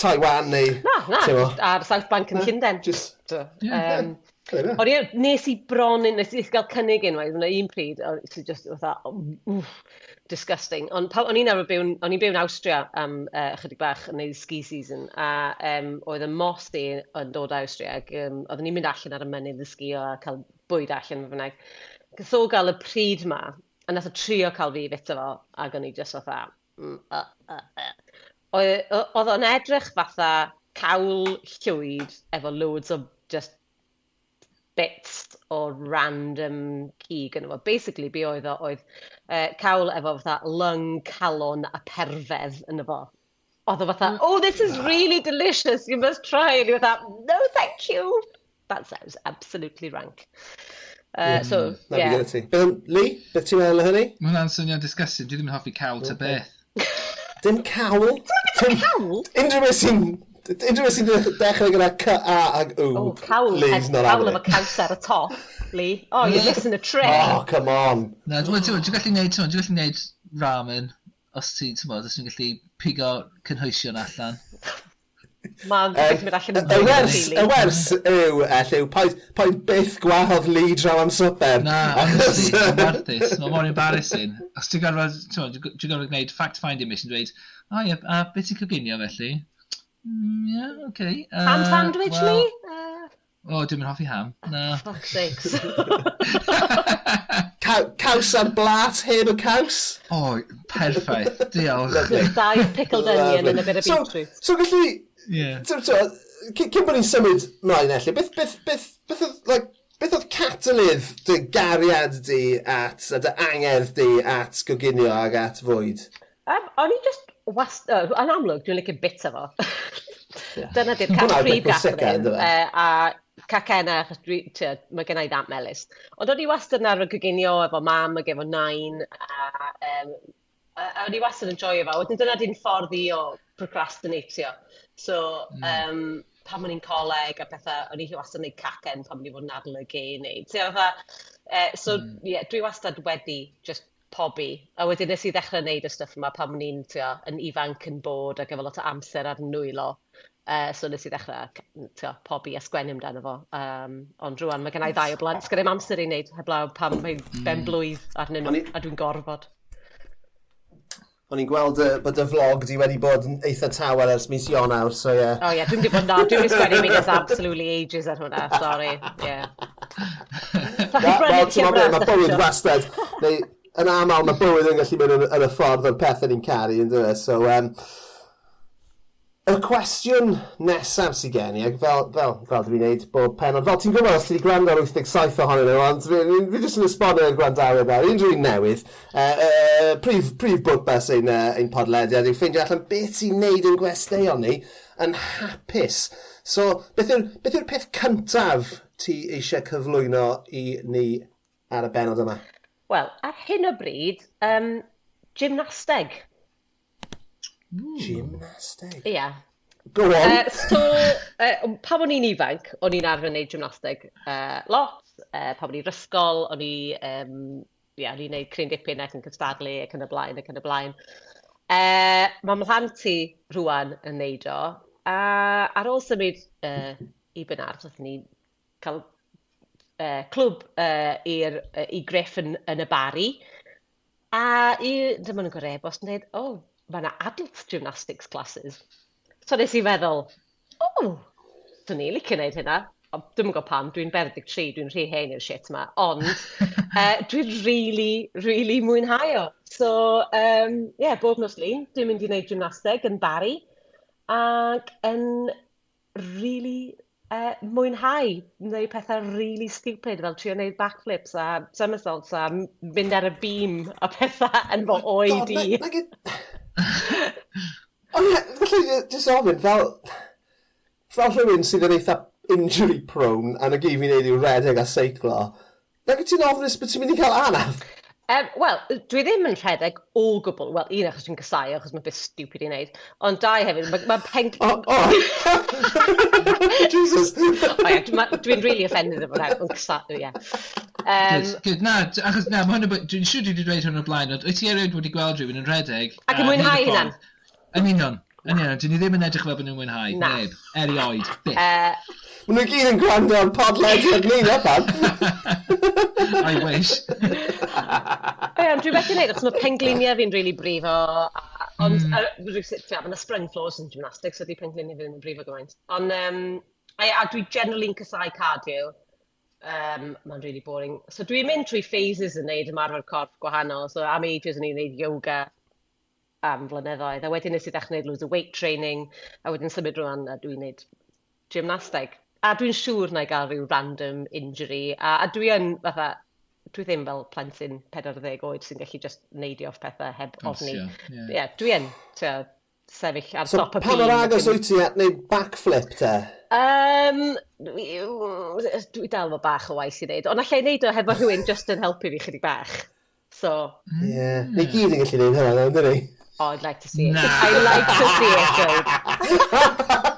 Taiwan neu... Na, na, ar South Bank yn Llundain. Just... Yeah, um, Ond ie, nes i bron, nes i gael cynnig unwaith, yna un pryd, o'n i just, fatha, wff, disgusting. Ond o'n i'n arfer byw, o'n i'n byw yn Austria am uh, ychydig bach yn neud ski season, a um, oedd y mos di yn dod Austria, ac um, oedden ni'n mynd allan ar y mynydd y sgio a cael bwyd allan fy bynnag. Gatho gael y pryd ma, A nath o trio cael fi fito fo, ac o'n i just fatha... Mm, uh, uh, uh. Oedd o'n edrych fatha cawl llwyd efo loads o just bits o random cig yn efo. Basically, be oedd o, oedd uh, cawl efo fatha lung, calon a perfedd yn efo. Oedd o fatha, oh, this is really delicious, you must try. And you fatha, no, thank you. That sounds absolutely rank. Uh, yeah. So, That'd yeah. Um, Lee, beth ti'n meddwl o hynny? Mae hwnna'n swnio'n disgusting. Dwi ddim yn hoffi cawl ta beth. Dim cawl? Dim cawl? Unrhyw beth sy'n... Unrhyw beth sy'n dechrau gyda C, A ag O. Oh, cawl. Lee's not Cawl am y cawser y top, Lee. Oh, you're missing a trick. Oh, come on. Na, dwi'n gallu neud, dwi'n gallu neud ramen os ti'n, ti'n gallu pigo cynhwysion allan. Mae'n beth mynd allan yn wers, Y wers yw, elliw, poen byth gwahodd li draw am swper. Na, honestly, mae'n warthus. Mae'n mor embarrassing. Os ti'n gorfod, ti'n gorfod gwneud fact-finding mission, dweud, o ie, a beth ti'n coginio felly? Mm, yeah, okay. Uh, Ham sandwich well, ni? O, oh, dwi'n mynd hoffi ham. Na. Fuck sakes. Caws ar blat, heb y caws. O, oh, perffaith. Diolch. Dau pickled onion yn y bit of beetroot. So, so gallu... Yeah. Cyn bod ni'n symud mlaen elli, beth, beth, beth, beth, like, beth oedd catalydd dy gariad di at, a dy angerdd di at goginio ag at fwyd? Um, o'n i just wast... Uh, yn amlwg, dwi'n licio bita fo. Dyna di'r cael prif gathrin. A cacena, achos dwi, tia, mae gen i that melus. Ond o'n i wastad yn arfer goginio efo mam ac efo nain, a, um, a, a o'n i wastad yn joio fo. Wedyn dyna di'n ffordd i o procrastinatio. So, mm. um, pan o'n i'n coleg a pethau, o'n i wastad yn gwneud cacen pan o'n i fod yn adolygu i wneud. So, uh, so mm. yeah, dwi wastad wedi just pobi. A wedyn nes i ddechrau wneud y stuff yma pan o'n i'n yn ifanc yn bod ac efo lot o amser ar nwylo. Uh, so nes i ddechrau tio, pobi a sgwennu amdano fo. Um, ond rwan mae gennau ddau o blant. Sgan i'n amser i wneud heblaw pam mae'n ben mm. blwydd arnyn nhw a dwi'n gorfod. O'n i'n gweld uh, bod y vlog di wedi bod yn eitha tawel ers mis Ionawr, so ie. Yeah. O oh, ie, yeah, dwi'n di bod na, dwi'n sgwennu mi gyda absolutely ages ar hwnna, sorry. Yeah. Wel, ti'n meddwl, mae bywyd wastad, neu yn aml mae bywyd yn gallu mynd yn, y ffordd o'r pethau ni'n caru, yn dweud, so... Um, Y cwestiwn nesaf sy'n gen i, fel, fel, fel dwi'n gwneud bob penod, fel ti'n gwybod os ti wedi gwrando ar 87 ohonyn nhw, ond fi, fi, fi jyst yn esbonio i'r gwrandawyr nawr, un un newydd, uh, uh, prif, prif bwrpas ein, uh, ein podlediad, yw ffeindio allan beth sy'n neud yn gwesteion ni yn hapus. So, beth yw'r beth, yw peth cyntaf ti eisiau cyflwyno i ni ar y benod yma? Wel, ar hyn o bryd, um, gymnasteg Hmm. Gymnastig? Ia. Yeah. Go on. Uh, so, uh, pam o'n i'n ifanc, o'n i'n arfer wneud gymnastig uh, lot. Uh, pam o'n i'n rysgol, o'n i, um, yeah, o'n i'n neud cryn dipyn ac yn cystadlu ac yn y blaen ac yn y blaen. Uh, Mae mhlant ti rwan yn neud o. A uh, ar ôl symud uh, i Bynarth, oedden ni cael uh, clwb uh, i'r, uh, i Griff yn, yn y bari. A i, dyma nhw'n gorau e-bost yn dweud, oh, mae yna adult gymnastics classes. So nes i feddwl, o, oh, dyn ni'n licio gwneud hynna. O, Dwi'n gwybod pam, dwi'n 43, dwi'n rhy hen i'r shit yma, ond uh, dwi'n really, really mwynhau o. So, um, yeah, bob nos lun, dwi'n mynd i wneud gymnasteg yn bari, ac yn really uh, mwynhau wneud pethau really stupid fel trio wneud backflips a somersaults a mynd ar y beam a pethau yn fy oed i. Ond felly, jyst ofyn, fel... Fel rhywun sydd yn eitha injury prone, a na gyd fi'n neud i'w redeg a seiclo, nag ti'n ofnus bod ti'n mynd i cael anaf? Um, Wel, dwi ddim yn rhedeg o gwbl. Wel, un achos dwi'n gysau, achos mae'n beth stupid i wneud. Ond dau hefyd, mae ma peng... O, o! Jesus! Dwi'n really offended efo hwnna, yn gysau, ie. Um, Good, na, achos na, dwi'n siŵr dwi wedi dweud hwn o'r blaen, ond wyt ti erioed wedi gweld rhywun yn rhedeg? Ac yn mwynhau hynna? Yn union, yn union. Dyn ni ddim yn edrych fel bod nhw'n mwynhau, neb, erioed, byth. Mae nhw gyd yn gwrando am podlediad ni na pan. I wish. Ie, ond dwi'n beth i wneud, achos mae pengliniau fi'n really brifo, a- ond mm. rhywbeth, mae yna spring floors yn gymnastics, so di pengliniau fi'n ddim yn brifo gymaint. Ond, um, a, a dwi generally'n cysau cardio, um, mae'n really boring. So dwi'n mynd trwy phases yn neud ymarfer corff gwahanol, so am ages yn ei wneud yoga, am flynyddoedd, a wedyn nes i ddechrau gwneud loads o weight training, a wedyn symud rwan a dwi'n neud gymnastig a dwi'n siŵr na i gael rhyw random injury, a, a dwi yn fatha, dwi ddim fel plentyn 40 oed sy'n gallu just neidio off pethau heb ofni. Ie, yeah, yeah. dwi yn, teo, sefyll ar so, top y pan o'r agos wyt ti at neud backflip te? Um, dwi, dwi dal fo bach o waith i wneud, ond allai wneud o hefo rhywun just yn helpu fi chydig bach. So... Ie, yeah. ni gyd yn gallu gwneud hynna, dwi? Oh, I'd like to see it. Nah. I'd like to see it,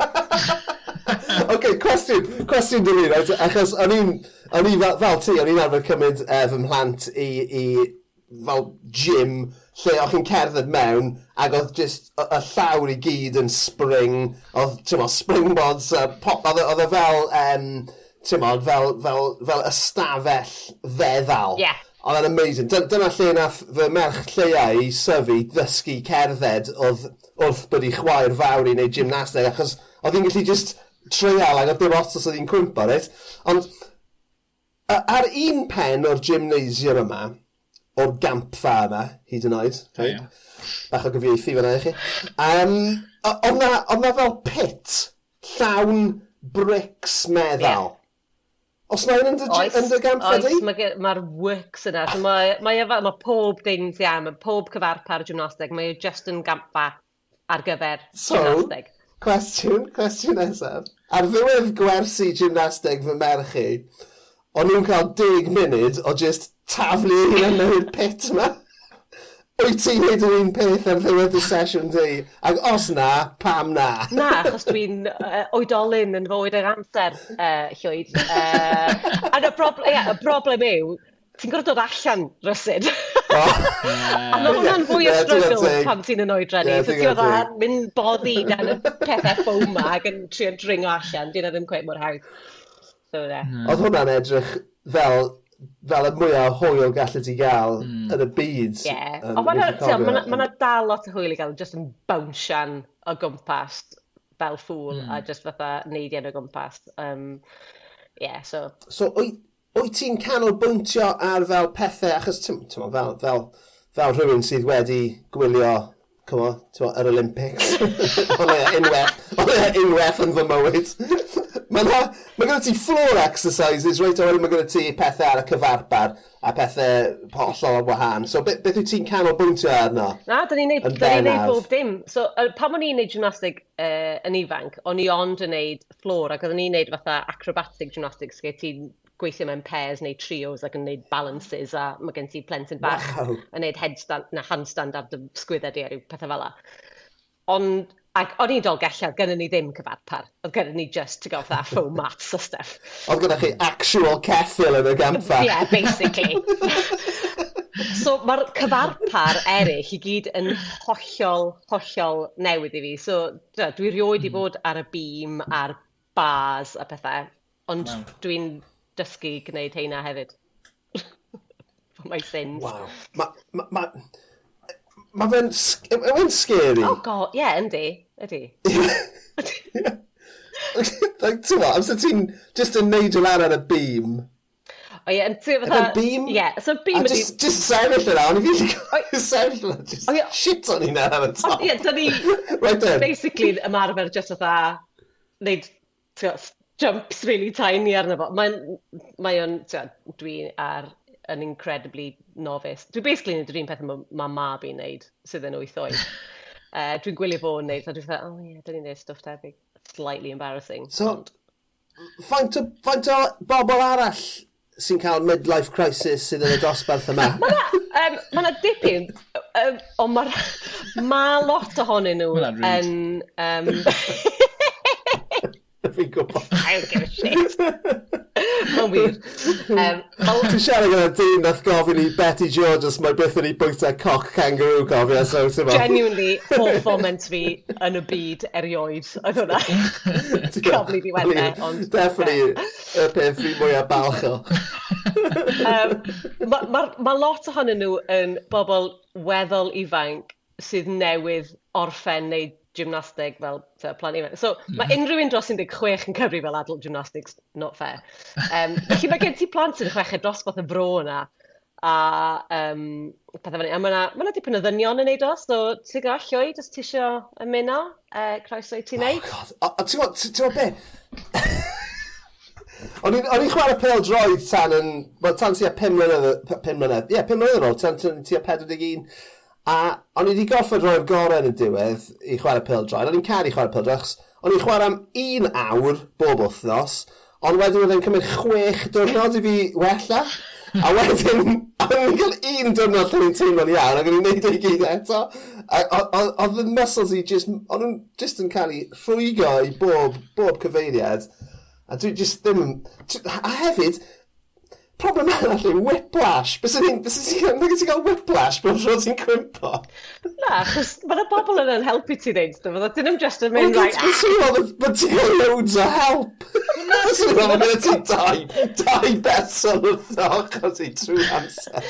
okay, cwestiwn, cwestiwn dyn ni, right? achos o'n i'n, o'n i fel, fel ti, o'n i'n arfer cymryd uh, fy mhlant i, i fel gym lle o'ch chi'n cerdded mewn ac oedd just y, y llawr i gyd yn spring, oedd, ti'n mo, springboards, uh, pop, oedd e, e fel, um, ti'n mo, fel, fel, fel ystafell feddal. Yeah. Oedd e'n amazing. Dyna lle nath fy merch lleiau i syfu ddysgu cerdded oedd wrth bod i chwaer fawr i wneud gymnasteg, achos oedd hi'n gallu just treial treialag a dim ots os oedd hi'n cwmpa, reit? Ond ar un pen o'r gymnasium yma, o'r gampfa yma, hyd yn oed, right? bach o gyfieithu fyna i chi, um, oedd na, na fel pit llawn bricks meddal. Yeah. Os mae yn yn dy gampfa di? Oes, mae'r ma works yna. So mae, mae, e mae, mae pob dim, ia, mae pob cyfarpar gymnastig, mae e just yn gampfa ar gyfer so, gymnastig. Cwestiwn, cwestiwn nesaf. Ar ddiwedd gwersi gymnasteg fy merch i, o'n nhw'n cael 10 munud o just taflu ei hun yn yr pit yma. Wyt ti'n neud yr un peth ar ddiwedd y sesiwn di? Ac os na, pam na? na, achos dwi'n uh, oedolyn yn fywyd yr amser, uh, llwyd. Uh, a y broblem, yeah, problem yw, ti'n gorfod dod allan rysid. A mae hwnna'n fwy o struggle pan ti'n yn oedran ni. So ti'n gorfod mynd boddi dan y pethau ffwm ma ac yn trio dringo allan. Dyna ddim cweith mor hawdd. So, yeah. Mm. Oedd hwnna'n edrych fel fel y mwyaf hwyl gallu ti gael mm. yn y byd. Ie. Yeah. Um, Ond ma yna dal lot o hwyl i gael just yn bownsian o gwmpas fel ffwl mm. a hmm. just fatha neidian o gwmpas. Um, yeah, so... So, wyt ti'n canolbwyntio ar fel pethau, achos ti'n fel, fel, fel, fel rhywun sydd wedi gwylio cymo, tymo, yr Olympics. Ond e unwaith, ond e unwaith yn fy mywyd. mae ma, ma gyda ti floor exercises, reit o'r mae gyda ti pethau ar y cyfarpar a pethau hollol o wahan. So beth, beth wyt ti'n canolbwyntio arno? Na, da ni'n neud, da ni neud bob dim. So pam o'n i'n neud gymnastig uh, yn ifanc, o'n i ond yn neud floor ac oedden ni'n neud fatha acrobatic gymnastics lle ti'n gweithio mewn pairs neu trios ac yn gwneud balances a mae gen ti plentyn bach wow. yn gwneud headstand na handstand ar dy sgwyddau a rhyw pethau fel la. Ond Ac o'n i'n dolgelliad, gynnu ni ddim cyfarpar. Oedd gynnu ni just to go for that foam mats a stuff. Oedd gyda chi actual ceffil yn y gampfa. Yeah, basically. so mae'r cyfarpar eraill i gyd yn hollol, hollol newydd i fi. So dwi rioed i hmm. fod ar y bîm, ar bars a pethau. Ond dwi'n dysgu gwneud heina hefyd. For my sins. Wow. Mae ma, ma, ma fe'n e, e fe scary. Oh god, ie, yeah, yndi. Ydi. like, ti'n what, amser ti'n just yn neud o lan ar y beam. O ie, yn ti'n fatha... beam? Ie, yeah, so beam ydi... Just, just sefyll yna, o'n i fi wedi sefyll yna, just oh, yeah. shit o'n i'n ar y top. Ie, yeah, da ni... right then. Basically, ymarfer just fatha... Neud jumps really tiny arno fo. Mae'n, mae o'n, dwi ar yn incredibly novice. Dwi basically yn yr un peth mae mab i'n neud sydd yn wyth oed. uh, dwi'n gwylio fo'n neud, a dwi'n dweud, oh yeah, dyn ni'n neud stwff tebyg. Slightly embarrassing. So, ond... faint o, faint o bobl arall sy'n cael midlife crisis sydd yn y dosbarth yma? mae yna um, ma dipyn, um, ond mae ma lot ohonyn nhw yn... Um, fi'n gwybod. I don't give a shit. Mae'n wir. Um, Ti'n siarad gyda dyn nath gofyn i Betty George os mae beth yn ei bwyta coc kangaroo cofio. So, Genuinely, hoff moment fi yn y byd erioed oedd hwnna. Cofni fi wenda. Definitely, y peth fi mwyaf balch o. um, Mae ma, ma lot ohonyn nhw yn bobl weddol ifanc sydd newydd orffen neu gymnastig fel, fel plan ifanc. So, mm. mae unrhyw un dros 16 yn cyfri fel adult gymnastics, not fair. Um, felly mae gen ti plant sy'n chweched dros fath y bro yna, a um, pethau fyny. A mae yna ma dipyn o ddynion yn neud o, so ti'n gael llwyd os ti isio ymuno, uh, croeso i oh, ti'n neud. Oh, God. Ti'n gwybod be? O'n i'n chwarae pel droed tan yn... Tan tua 5 mlynedd... 5 mlynedd? Ie, yeah, 5 mlynedd yn ôl. Tan tua 41 A o'n i wedi goffod roi'r gorau yn y diwedd i chwarae pildroed. O'n i'n caru chwarae pildroed, achos o'n i'n chwarae am un awr bob wythnos, ond wedyn oedd e'n cymryd chwech diwrnod i fi wella. A wedyn, o'n i'n cael un diwrnod lle ni'n teimlo'n iawn, ac o'n i'n neud ei gyd eto. Oedd y muscles i just, o'n nhw'n just yn cael ei rhwygo i bob, bob cyfeiriad. A dwi just ddim... A hefyd, problem arall yw whiplash. Bys ti'n cael whiplash bod rho ti'n cwympo? Na, chys mae yna bobl yn helpu ti wneud, dy fydda. Dyn nhw'n just yn mynd rhaid... Dwi'n sôn bod ti'n cael loads o help. Dwi'n sôn bod gyda ti dau, dau berson wrth ochr ti trwy amser.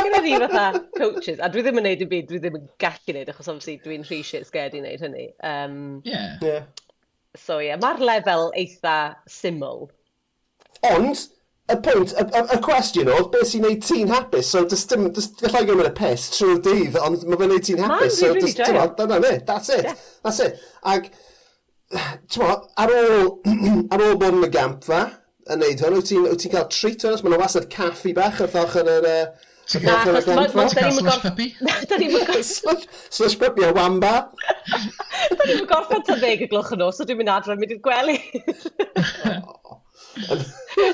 Gyda ni fatha coaches, a dwi ddim yn neud y byd, dwi ddim yn gallu neud, achos obviously dwi'n rhi shit scared i neud hynny. Um, yeah. yeah. So ie, yeah, mae'r lefel eitha syml. Ond, y pwynt, y, y, y cwestiwn oedd, beth sy'n neud ti'n hapus, so dys dim, dys, gallai gymryd y pes trwy'r dydd, ond mae fe'n neud ti'n hapus, so dys dim, dyna ni, that's it, yeah. that's it. Ac, ti'n ar ôl, ar ôl bod yn y gampfa, yn neud hwn, wyt ti'n ti cael treat hwn, mae'n wasad caffi bach wrth ochr yn yr... Slush puppy? Slush puppy a wamba? Da ni'n gorffan ta ddeg y gloch yn nos, so dwi'n mynd adro'n mynd i'r gwely.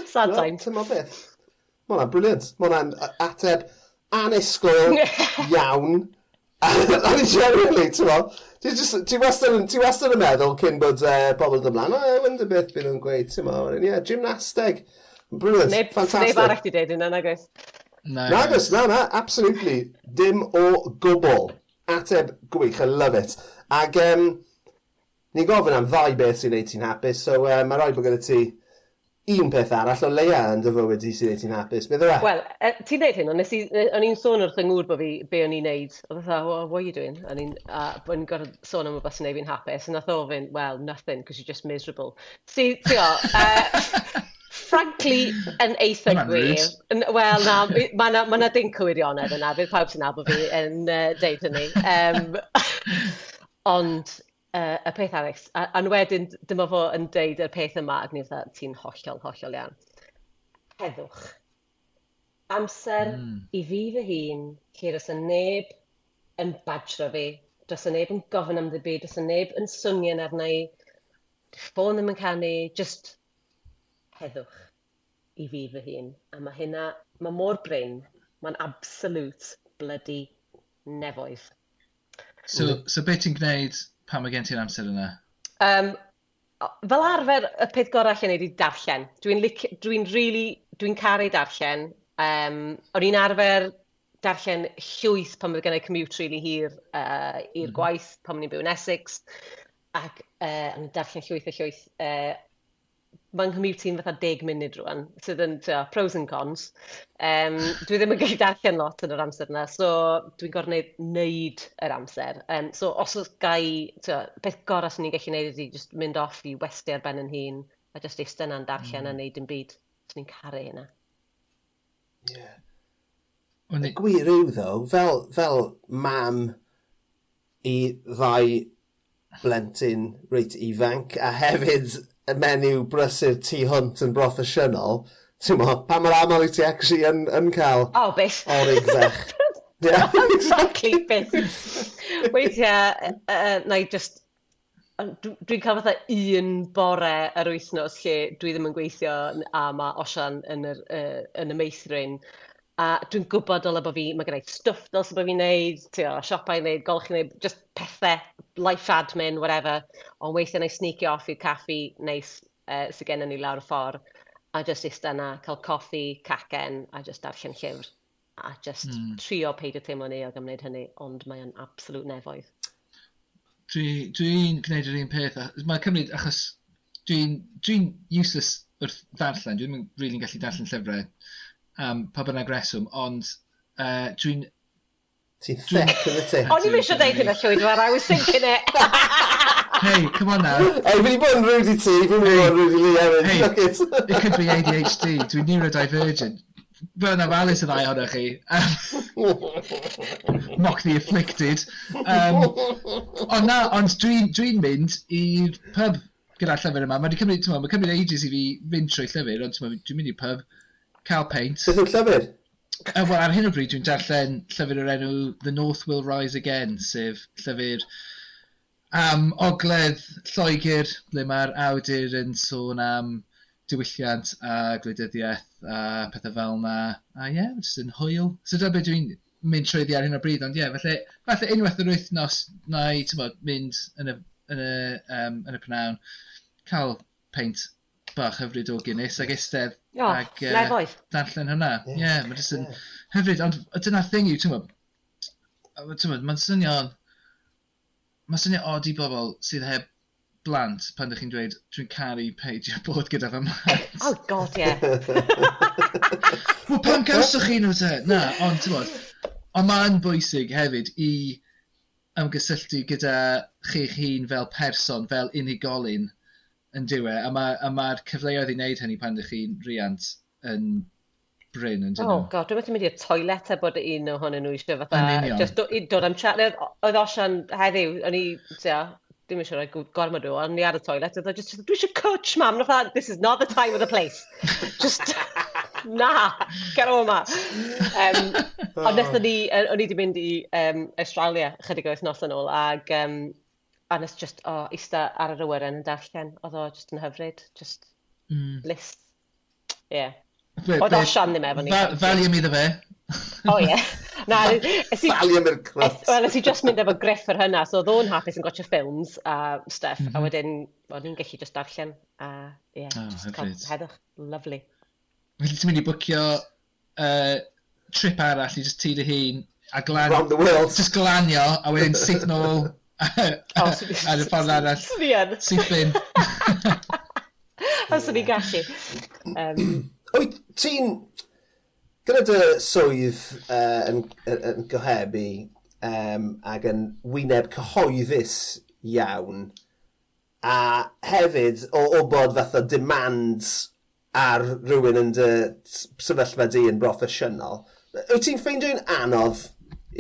Sad no, time. Ti'n beth? Mae hwnna'n briliant. Mae hwnna'n ateb anusgwyl iawn. A ni generally, ti'n mo? Ti wastad yn meddwl cyn bod e, uh, pobl dymlaen, o, oh, wend y beth bydd nhw'n gweud, ti'n mo? Ie, yeah, gymnasteg. Brilliant, neb, fantastic. Neb arall i ddeud yna, nagos? No. Nagos, na, na, absolutely. Dim o gwbl. Ateb gwych, I love it. Ac um, ni'n gofyn am ddau beth sy'n neud ti'n hapus, so e, uh, mae rhaid bod gyda ti un peth arall o leia yn dy fywyd i sydd ti'n hapus, beth yw e? Wel, e, ti'n neud hyn, ond nes i, e, o'n i'n sôn wrth yng ngŵr bod fi, be o'n i'n neud, oedd e dda, well, what are you doing? O'n i'n a bod ni'n gorfod sôn am rhywbeth sy'n neud fi'n hapus, and nath ofyn, well, nothing, because you're just miserable. Si, ti o, uh, frankly, yn eitha gwir. Wel, na, mae na, ma na dim cywirionedd yna, bydd pawb sy'n nabod fi yn uh, deud hynny. Um, ond, uh, y peth arall. A, a wedyn, dyma fo yn deud y peth yma, ac ni'n dweud, ti'n hollol, hollol iawn. Heddwch. Amser mm. i fi fy hun, lle dros y neb yn badro fi, dros y neb yn gofyn am ddibu, dros y neb yn swnion arna i, ffôn ddim yn canu, just heddwch i fi fy hun. A mae hynna, mae mor bryn, mae'n absolute bloody nefoedd. So, so beth ti'n gwneud Pan mae gen ti'r amser yna? Um, fel arfer, y peth gorau lle wneud i darllen. Dwi'n dwi, n, dwi really, dwi'n caru darllen. Um, o'n i'n arfer darllen llwyth pan oedd gennau commute really hir uh, i'r mm. gwaith, pan o'n i'n byw yn Essex. Ac uh, o'n i'n darllen llwyth a llwyth uh, mae'n nghymyd ti'n fatha 10 munud rwan, sydd yn tia, pros and cons. Um, dwi ddim yn gallu darllen lot yn yr amser yna, so dwi'n gorfod neud, neud yr amser. Um, so os oes gai, tia, beth gorau sy'n ni'n gallu neud ydy just mynd off i westi ar ben yn hun, a just eistedd yna'n darllen mm. a neud yn byd. sy'n ni'n caru hynna. Ie. Yeah. Y gwir yw, ddo, fel, fel mam i ddau blentyn reit ifanc a hefyd y menyw brysur tu hwnt yn broffesiynol, ti'n mo, pa mor aml i ti actually yn, yn cael... oh, beth. ...orig fech. yeah, exactly. beth. Weithiau, uh, na i just... Dwi'n cael fatha un bore yr wythnos lle dwi ddim yn gweithio a mae Osian yn, yr, uh, yn y meithrin A dwi'n gwybod dyle bod fi, mae gennau stwff dylse bod fi'n neud, tio, siopau i neud, golch golchi neud, just pethau, life admin, whatever. Ond weithiau na i sneakio off i'r caffi neis uh, sydd gennym ni lawr y ffordd. A just eistedd yna, cael coffi, cacen, a just darllen llyfr. A just mm. trio peidio teimlo ni o gymryd hynny, ond mae'n o'n absolut nefoedd. Dwi'n dwi, gwneud yr un peth. mae'n cymryd, achos dwi'n dwi useless wrth darllen. Dwi'n rili'n really gallu darllen llyfrau am pa bynnag reswm, ond uh, dwi'n... Ti'n thick yn y ti? O'n i'n eisiau deud hynna llwydwar, I was thinking it. hey, come on now. Hey, fi wedi bod yn rwyd i ti, fi wedi bod yn rwyd i Lee Evans. Hey, it. could be ADHD, dwi'n neurodivergent. Burn of Alice yn ddau honno chi. Um, mock the afflicted. Um, ond na, ond dwi'n dwi, mynd i'r pub gyda'r llyfr yma. Mae wedi cymryd, ma, ma cymryd ages i fi fynd trwy llyfr, ond dwi'n mynd i'r pub cael Paint. Beth yw'r llyfr? Uh, Wel, ar hyn o bryd dwi'n darllen llyfr o'r enw The North Will Rise Again, sef llyfr am ogledd Lloegr, ble mae'r awdur yn sôn am diwylliant a gwleidyddiaeth a pethau fel yna. A ie, yeah, jyst yn hwyl. So dyna beth dwi'n mynd trwyddi ar hyn o bryd, ond ie, yeah, falle, falle unwaith yr wythnos na i bod, mynd yn y, yn y, um, yn y pnawn, cael peint bach hyfryd o Guinness ac eistedd Oh, Ag, uh, darllen hynna. Ie, yeah, mae'n jyst yn yeah. hyfryd. Ond dyna'r thing yw, ti'n gwybod, mae'n swnio... Mae'n swnio od i bobl sydd heb blant pan ydych chi'n dweud, dwi'n caru peidio bod gyda fy mlant. Oh god, ie. Wel, pam gawswch chi nhw te? Na, ond ti'n bod, ond mae'n bwysig hefyd i ymgysylltu gyda chi'ch hun fel person, fel unigolyn, yn diwe, a mae'r ma, a ma cyfleoedd i wneud hynny pan ydych chi'n riant yn bryn yn dyn nhw. Oh god, dwi'n meddwl mynd i'r toilet a bod un ohonyn nhw eisiau fatha. Just do, i dod am chat. Oedd Osian heddiw, o'n i, tia, dim eisiau rhoi gormod nhw, o'n i ar y toilet, oedd just, dwi eisiau coach mam, no, this is not the time or the place. just, na, get o'n ma. Um, ond nes nethon ni, o'n i wedi mynd i um, Australia chydig o wythnos yn ôl, ag um, a nes just, o, oh, eista ar yr awyren yn darllen. Oedd o just yn hyfryd, just mm. list. Ie. Yeah. Oedd osian ddim efo ni. Falium iddo fe. O ie. Na, Falium i'r clot. Wel, nes i just mynd efo griff yr hynna, so oedd o'n hapus yn gotio ffilms a stuff, mm -hmm. a mhm. wedyn o'n i'n gallu just darllen, a ie, yeah, oh, just cael heddwch, lovely. Felly ti'n mynd i bwcio uh, trip arall i just ti dy hun a glan... Round the world. Just glanio, a wedyn syth nôl Ar y ffordd arall. Fi yn. Syth. Os ydy'n gallu. Um, Wyt ti'n... Gyda dy swydd uh, yn, yn gohebu um, ac yn wyneb cyhoeddus iawn, a hefyd o obod o demands ar rhywun yn dy sefyllfa di yn broffesiynol, wyt ti'n ffeindio'n anodd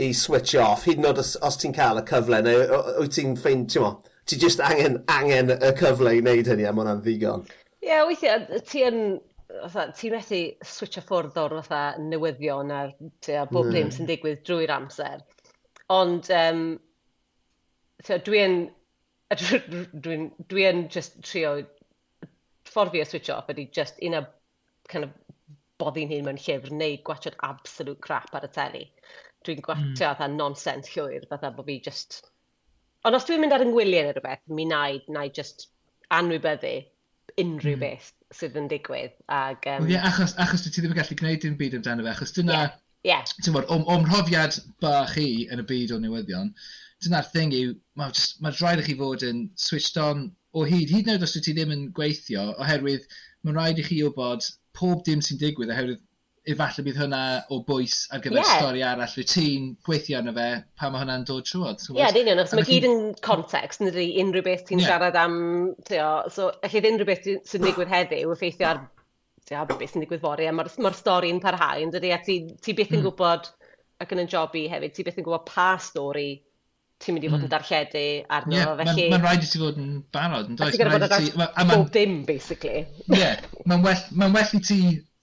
i switch off, hyd yn oed os, os ti'n cael y cyfle, neu wyt ti'n ffein, ti'n mo, ti just angen, angen y cyfle i wneud hynny, a mae hwnna'n ddigon. Ie, yeah, weithiau, ti'n ti methu switch ffwrdd o'r fatha newyddion a'r tia, bob dim mm. sy'n digwydd drwy'r amser. Ond, um, dwi'n, dwi'n, dwi just trio, ffordd fi o switch off ydy just un o kind of boddi'n hun mewn llyfr neu gwachod absolute crap ar y teli dwi'n gwatio hmm. mm. fatha nonsens llwyr, fatha bod fi just... Ond os dwi'n mynd ar yngwyliau neu rhywbeth, mi na i, na i just anwybyddu unrhyw mm. beth sydd yn digwydd. Ag, um... Well, yeah, achos, achos ti ddim yn gallu gwneud dim byd amdano fe, achos dyna... Yeah. Yeah. Ti'n bod, o'm, o'm rhofiad bach i yn y byd o newyddion, dyna'r thing yw, mae'n ma rhaid i chi fod yn switched on o hyd, hyd yn oed os wyt ti ddim yn gweithio, oherwydd mae'n rhaid i chi wybod pob dim sy'n digwydd, oherwydd efallai bydd hwnna o bwys ar gyfer yeah. stori arall. Fy ti'n gweithio arno fe pa mae hwnna'n dod trwod. Ie, yeah, dyn os mae gyd yn context, nid ydy unrhyw beth ti'n yeah. siarad am, teo, so allai unrhyw beth sy'n digwydd heddiw, effeithio ar teo, beth sy'n digwydd fori. a mae'r ma stori'n parhau, yn dydy, a ti, ti byth yn mm. gwybod ac yn y jobi hefyd, ti byth yn gwybod pa stori ti'n mynd i fod yn hmm. darlledu arno. Yeah, felly... Mae'n ma rhaid i ti fod yn barod, yn does? Mae'n rhaid i ti... Bob dim, basically. Ie, yeah, mae'n well, ma well i ti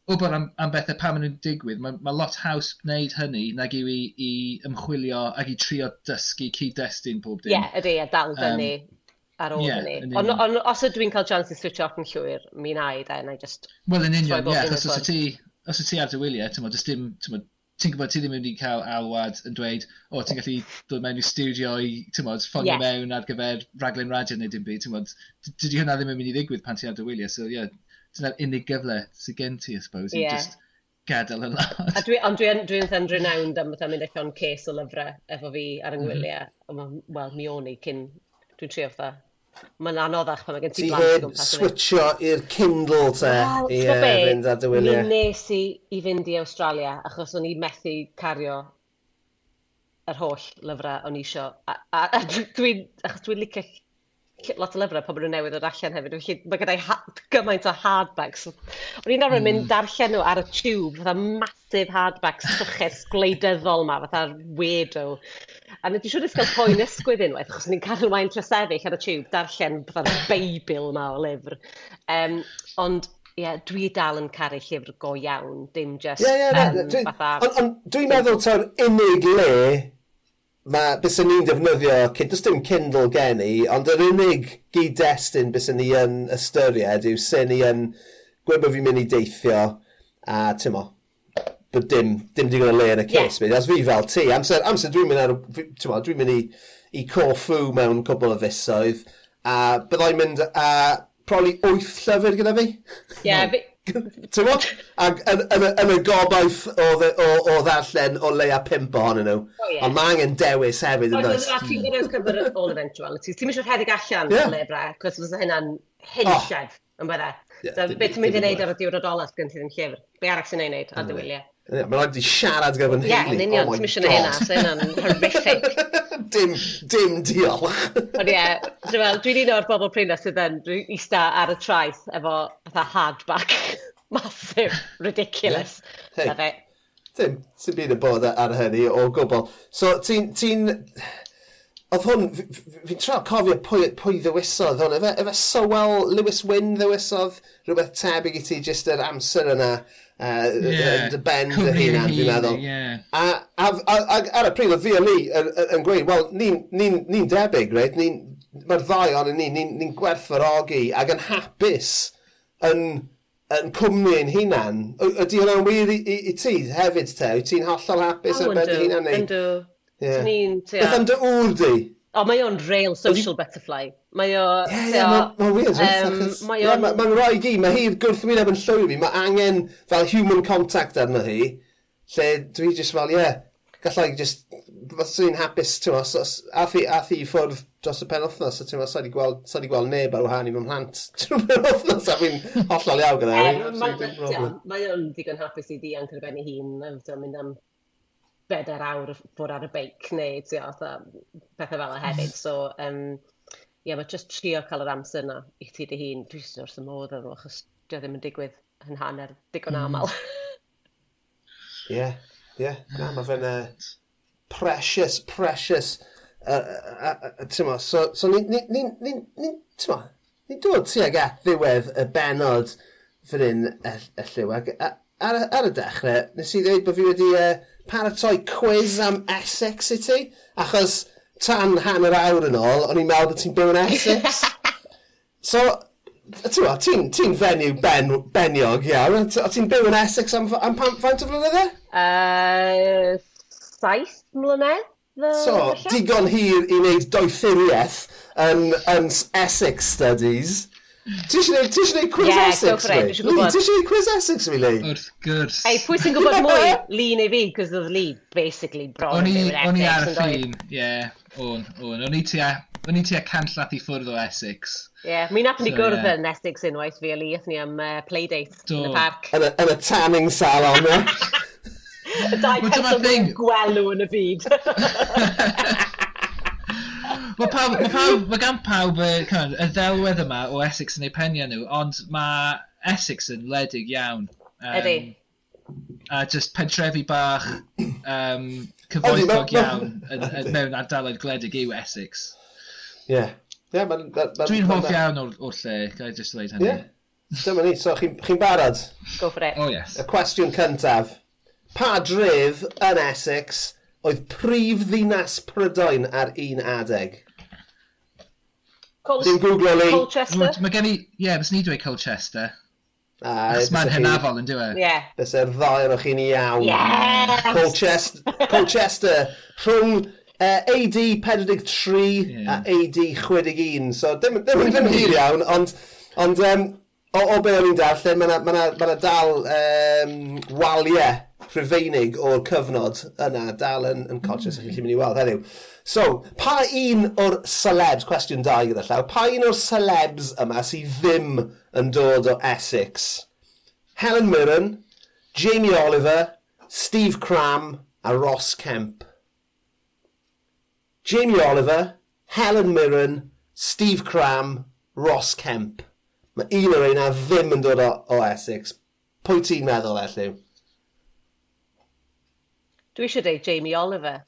wybod am, am bethau pa maen nhw'n digwydd, mae ma lot haws gwneud hynny nag yw i, i ymchwilio ac i trio dysgu cyd-destun pob dim. Ie, yeah, ydy, a dal fyny um, ar ôl yeah, hynny. Ond on, os ydw i'n cael chance i switch off yn llwyr, mi na i da, na i just... Wel, yn union, ie, achos os y ti, os y ti ar dy wyliau, ti'n gwybod, ti'n gwybod ti ddim wedi cael alwad yn dweud, o, oh, ti'n gallu dod mewn i studio i, ti'n modd, ffonio yeah. mewn ar gyfer raglen radio neu dim byd, ti'n modd, dydy hynna ddim yn mynd i ddigwydd pan ti ar dy wyliau, so ie, yeah, dyna'r unig gyfle sydd gen ti, I suppose, yeah. i just gadael y lad. A dwi, ond dwi'n dwi, dwi ddendrynawn am fatha am mynd allan ces o lyfrau efo fi ar yngwyliau. Mhm. Mm. Wel, mi o'n i cyn, dwi'n trio fatha. Mae'n anoddach pan mae gen ti blant o gwmpas. switcho i'r Kindle te well, i uh, fynd ar dywyliau. Mi nes i i fynd i Australia achos o'n i methu cario yr holl lyfrau o'n i isio. A, a, a dwi'n dwi licio lot o lyfrau pobl nhw newydd ddod allan hefyd. Felly mae gyda'i gymaint o hardbacks. O'n i'n arfer mm. mynd hmm. darllen nhw ar y tube, fatha massive hardbacks syches gwleidyddol ma, fatha'r weirdo. A nid i siŵr eisiau poen ysgwydd unwaith, achos ni'n cael rhywun trosefyll ar y tube, darllen fatha'r beibl ma o lyfr. Um, ond Ie, yeah, dwi dal yn caru llyfr go iawn, dim just... Ie, ie, ie. Ond dwi'n meddwl ta'r unig le mae bys ni'n defnyddio, does dim Kindle gen i, ond yr unig gyd-destun bys ni yn ystyried yw sy'n ni yn gwybod fi'n mynd i deithio a tymo, bod dim, dim digon o le yn y cys Yeah. As fi fel ti, amser, amser dwi'n mynd, ar, tymo, dwi'n mynd i, i Corfu mewn cwbl o fusoedd, a byddai'n mynd a probably wyth llyfr gyda fi. Ie, yeah, Ti'n gwybod? Ac yn, yn, yn, y gobaith o, o, o ddarllen o leia pimp ohonyn nhw. Oh, yeah. Ond mae angen dewis hefyd yn dweud. Ond ti'n gwneud gyfer all eventualities. Ti'n mysio rhedeg allan yeah. o lebra, cos fysa hynna'n hynllef oh. yn bydda. Yeah, so, beth ti'n mynd i wneud ar y diwrnod olas gen ti ddim llyfr? Be arall sy'n ei wneud ar dy wyliau? Yeah, mae'n rhaid i siarad gyda fy nheulu. Ie, yn union, ti'n misio na hynna, so hynna'n horrific. dim, dim diolch. Ond ie, yeah, dwi'n un o'r bobl prynau sydd yn eista ar y traeth efo fatha hardback. Massive, ridiculous. Yeah. Hey. E. Dim, ti'n byd yn bod ar hynny o gwbl. So, ti'n... Ti Oedd hwn, fi'n tra cofio pwy, pwy ddewisodd hwn, efe, efe Sowell Lewis Wynn ddewisodd rhywbeth tebyg i ti jyst yr amser yna, uh, yeah. dy ben dy hunan, dwi'n meddwl. Yeah. A, a, a, a, ar y pryd oedd fi a ni yn gweud, wel, ni'n ni, ni debyg, reit? Ni, Mae'r ddau ond ni, ni'n ni gwerthfarogi ac yn hapus yn, yn cwmni yn hunan. Ydy hwnna'n wir i, i, i ti hefyd te? Wyt ti'n hollol hapus ar ben dy hunan? Yndw, yndw. Yeah. Beth am dy ŵr di? O, mae o'n real social butterfly. Mae o... Ie, ie, mae'n weird. Mae'n rhoi gi, mae hi'r gwrthwyneb yn llwyr fi, mae angen fel human contact arno hi, lle dwi jyst fel, ie, yeah, gallai just fath sy'n hapus, ti'n os, os, ath i, ath ffwrdd dros y penwthnos, a ti'n meddwl, sa'i gweld, sa'i gweld neb ar wahân i fy mhlant. Trwy'r penwthnos, a fi'n hollol iawn gyda fi. Mae o'n digon hapus i di angen ar ben ei hun, mynd am bedair awr fod ar y beic neu tio, pethau fel y hefyd. So, um, ie, yeah, mae jyst trio cael yr amser yna i ti dy hun. Dwi'n sy'n wrth y modd ar nhw, achos dwi ddim yn digwydd yn hanner digon mm. aml. Ie, ie. Na, mae fe'n uh, precious, precious. Uh, uh, uh, so, so ni'n ni, ni, ni, ni, ni, ni dod tuag at ddiwedd y benod fan hyn y, y lliw. Ac ar, ar y dechrau, nes i ddweud bod fi wedi uh, paratoi quiz am Essex i ti, achos tan hanner awr yn ôl, o'n i'n meddwl bod ti'n byw yn Essex. so, ti'n ti ti fenyw ben, beniog iawn, o ti'n byw yn Essex am, am pan, faint o flynydde? Uh, saith mlynedd. So, digon hir i wneud doethuriaeth yn, yn Essex Studies. Ti eisiau gwneud, ti quiz yeah, Essex fi? Ie, gwybod. Ti eisiau gwneud quiz Essex fi, Lee? Wrth gwrs. Ei, pwy sy'n gwybod mwy? Lee neu fi, cos oedd Lee basically bron o'n i, ar y ffin, ie, o'n, o'n, o'n i ti a, o'n i ti a i ffwrdd o Essex. Ie, yeah, mi nath ni so, gwrdd yn. Essex unwaith fi a Lee, ni am uh, playdate yn y parc. Yn y tanning salon, ie. Y dau person gwelw yn y byd. Mae pawb, mae pawb, mae gan pawb y, kind of, y ddelwedd yma o Essex yn eu penio nhw, ond mae Essex yn ledig iawn. Um, Ydy. A just pentrefi bach um, cyfoethog iawn yn, yn, mewn ardaloedd gledig yw Essex. Ie. Yeah. Yeah, Dwi'n hoff iawn o'r, or lle, gael i just dweud hynny. Yeah. Dyma ni, so chi'n chi barod? Go for it. Oh yes. Y cwestiwn cyntaf. Pa dref yn Essex oedd prif ddinas Prydain ar un adeg. Col Dim Google Lee. Colchester? Mae gen i, ie, yeah, ni dweud Colchester. Ah, mae'n hynafol yn dweud. Ie. Bys Byse'r ddau o'r chi'n iawn. Yes! Colchester, Colchester rhwng uh, AD 43 yeah. a AD 61. So dim, dim, dim hir iawn, ond, ond um, o, o be o'n i'n darllen, mae yna ma ma dal um, waliau rhyfeinig o'r cyfnod yna dal yn, yn conscious mm. chi'n mynd i weld heddiw. So, pa un o'r celebs, cwestiwn da gyda llaw, pa un o'r celebs yma sydd ddim yn dod o Essex? Helen Mirren, Jamie Oliver, Steve Cram a Ross Kemp. Jamie Oliver, Helen Mirren, Steve Cram, Ross Kemp. Mae un o'r reina ddim yn dod o, o Essex. Pwy ti'n meddwl, Elliw? Dwi eisiau dweud Jamie Oliver.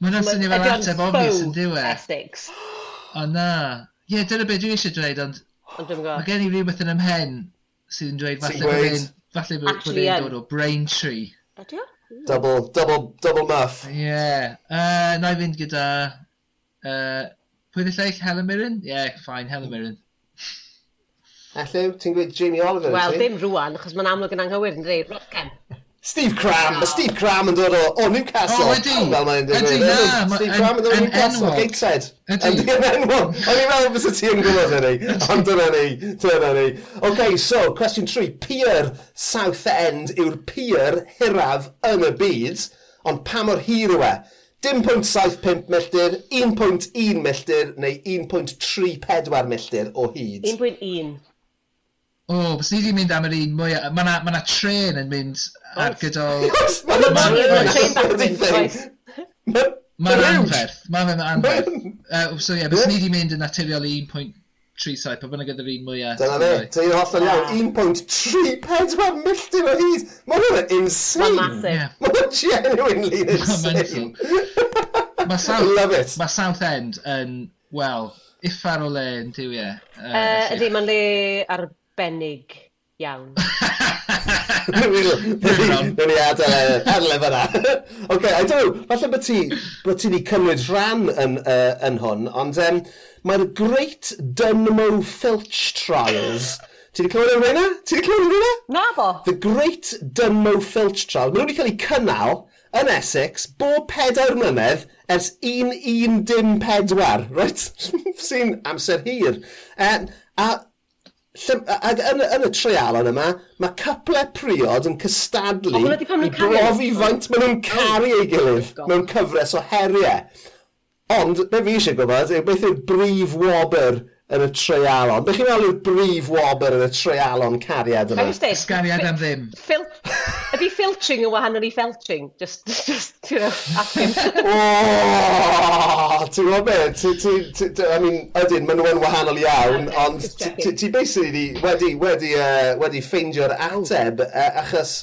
Mae hwnna'n swnio fel ateb obvious yn diwedd. Essex. O na. Ie, yeah, dyna beth dwi eisiau dweud, ond... Ond dwi'n gwybod. Mae gen i rhywbeth yn ymhen sydd yn dweud falle bod e'n... Falle bod e'n dod o Braintree. Ydy o? Double, double, double muff. Ie. Yeah. Uh, na i fynd gyda... Uh, pwy ddau lleill? Helen Mirren? Ie, yeah, fine, Helen Mirren. Elliw, ti'n gweud Jamie Oliver? Wel, ddim rwan, achos mae'n amlwg yn anghywir yn dweud Rockham. Steve Cram, mae Steve Cram yn dod o, o Newcastle. O, ydy. Fel mae'n dod na. Steve Cram yn dod o Newcastle, Gateshead. Ydy. Ydy, yn enwog. O'n i'n meddwl bys y ti yn gwybod hynny. Ond dyna ni, dyna ni. OK, so, cwestiwn 3. Pier South End yw'r pier hiraf yn y byd, ond pa mor hir yw e? 1.75 milltir, 1.1 milltir neu 1.34 milltir o hyd. 1.1. O, oh, bys ni wedi mynd am yr un mwy... Mae yna ma tren yn mynd ar gydol... Mae yna tren yn mynd, oes. Mae'n anferth. Mae'n anferth. Uh, so ie, yeah, bys ni wedi mynd yn naturiol i 1.37, pa bynnag gyda'r un mwyaf. Dyna fe, ti'n hollol iawn. 1.34 milltir o hyd. Mae hwnna'n insane. Mae'n massive. Mae'n genuinely insane. Mae South, ma South End yn, well, iffar o le yn diw ie. Ydy, mae'n le ar arbennig iawn. Nw'n i adael arlef yna. OK, I do. Falle bod ti wedi cymryd rhan yn, uh, yn hwn, ond um, mae'r Great Dunmo Filch Trials Ti wedi clywed o'r hynna? Ti wedi clywed o'r hynna? Na bo. The Great Dunmo Filch Trial. Maen nhw wedi cael eu cynnal yn Essex bob pedair mlynedd ers 1114, right? Sy'n amser hir. Um, a Ac yn, yn y treialon yma, mae couple priod yn cystadlu oh, i brofi faint maen nhw'n caru ei gilydd oh, mewn cyfres o heriau. Ond, be fi eisiau gwybod, yw beth yw'r brif wobr yn y treialon. Bych chi'n meddwl yw'r brif wobr yn y treialon cariad yna? Cariad am ddim. Fil Ydy filtering yn wahanol i feltring? Just, just, you know, ask him. Oooo! Ti'n gwybod beth? I mean, ydyn, maen nhw yn wahanol iawn, ond ti basically wedi, wedi, uh, wedi ffeindio'r ateb, uh, achos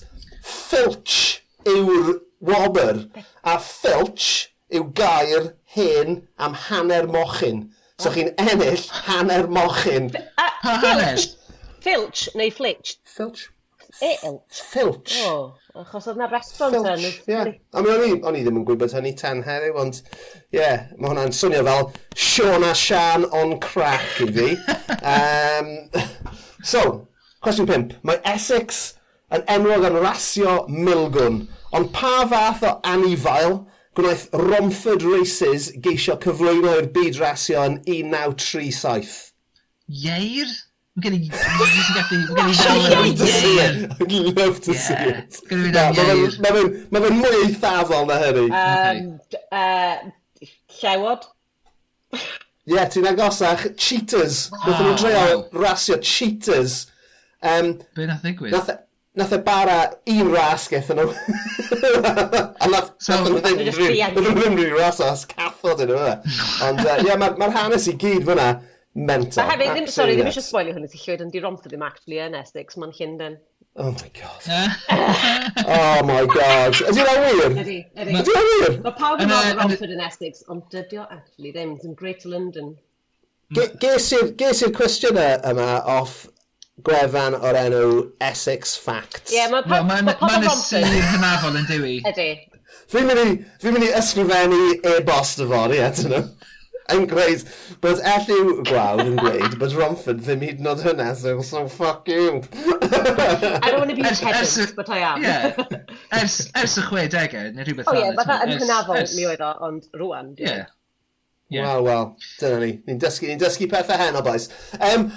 filch yw'r wobr, a filch yw gair hen am hanner mochyn. So chi'n ennill hanner mochyn. Pa hanes? Filch neu Flitch. Filch. E, Filch. Filch. O, achos oedd na restaurant yn. Ie, a mi o'n i ddim yn gwybod hynny tan heddiw, ond ie, yeah, mae hwnna'n swnio fel Sean a Sian on crack i fi. um, so, cwestiwn 5. Mae Essex yn enwog yn rasio milgwn, ond pa fath o anifail gwnaeth Romford Races geisio cyflwyno i'r byd rasio yn 1937. Ieir? Mae gen i... I'd love to yeah. see it. Mae fe'n mwy eithafol na hynny. Um, uh, llewod? Ie, yeah, ti'n agosach. Cheaters. Wow. Nothen nhw wow. rasio cheaters. Um, Be nath ddigwydd? nath e bara un ras gethon e nhw. a nath, so, nath nhw ddim rhyw ras as cathod e yn yma. E. Ond uh, yeah, mae'r ma hanes i gyd fyna mental. A hefyd, ddim, sorry, ddim eisiau spoilio hwnnw ti llwyd, ond di romth ddim actually yn Essex, mae'n Llundain. Oh my god. oh my god. Ydy yna wir? Ydy, ydy. Ydy yna wir? Mae pawb yn o'r Romford yn Essex, ond dydio actually ddim, ddim Great London. Ges i'r cwestiynau yma off gwefan o'r enw Essex Facts. Ie, yeah, mae pa, no, ma, ma, ma, ma sir hynafol yn dywi. Ydy. Fi'n mynd i, fi mynd i ysgrifennu e-bost y fori at yno. Yn gweud, bod Elliw Gwawd yn gweud bod Romford ddim hyd yn oed hynna, so, so fuck you. I don't want to be a pedant, but I am. Yeah. Ers, ers y chwedegau, neu rhywbeth oh, yeah, fatha yn hynafol mi oedd o, ond rwan. Yeah. Yeah. Wel, wel, dyna ni. Ni'n dysgu, ni dysgu pethau hen o boes. Um,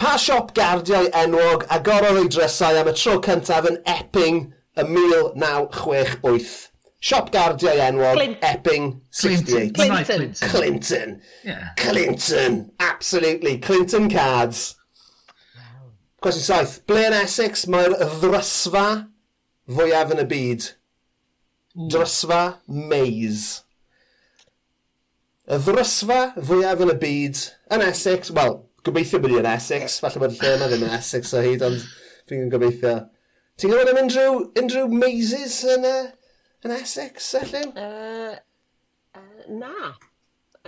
Pa siop gardiau enwog agorodd ei drysau am y tro cyntaf yn Epping y 1968? Siop gardiau enwog Clint. Epping 68. Clinton. Clinton. Clinton. Clinton. Yeah. Clinton. Absolutely. Clinton cards. Cwestiwn saith. Ble yn Essex mae'r ddrysfa fwyaf yn y byd? Drysfa maze. Y ddrysfa fwyaf yn y byd yn Essex, wel, gobeithio bod yn Essex, falle bod y lle yma ddim yn Essex o hyd, ond fi'n gobeithio. Ti'n gwybod am unrhyw, unrhyw mazes yn, uh, yn Essex, allan? Uh, uh, na.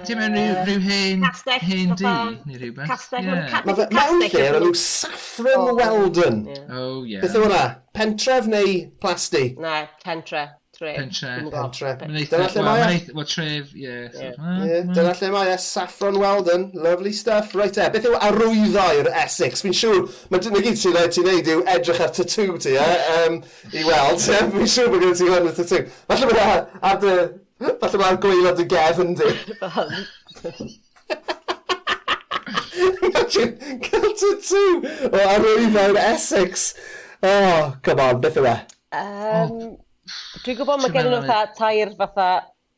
Ti'n mewn rhyw, rhyw hen, hen di, neu rhywbeth? Castell, yeah. Mae mewn lle yn nhw Saffron oh, Weldon. Yeah. Oh, yeah. Beth yw hwnna? Pentref neu plasti? Na, pentre. Tref. Pentre. Pentre. E- dyna lle mae e. Wel, tref, ie. Dyna lle mae e. Saffron Weldon. Lovely stuff. Right e. Beth yw arwyddo'r Essex? Fi'n siŵr, mae dyn nhw gyd sy'n rhaid ti'n neud yw edrych ar tattoo ti, e? Um, I weld. Fi'n siŵr bod gen ti hwn y tattoo. Falle bod e ar dy... Falle bod ar e'r gweilad y gefn di. Imagine, cael tattoo o arwyddo'r Essex. Oh, come on, beth yw e? Um, Dwi'n gwybod mae gen nhw fatha tair fatha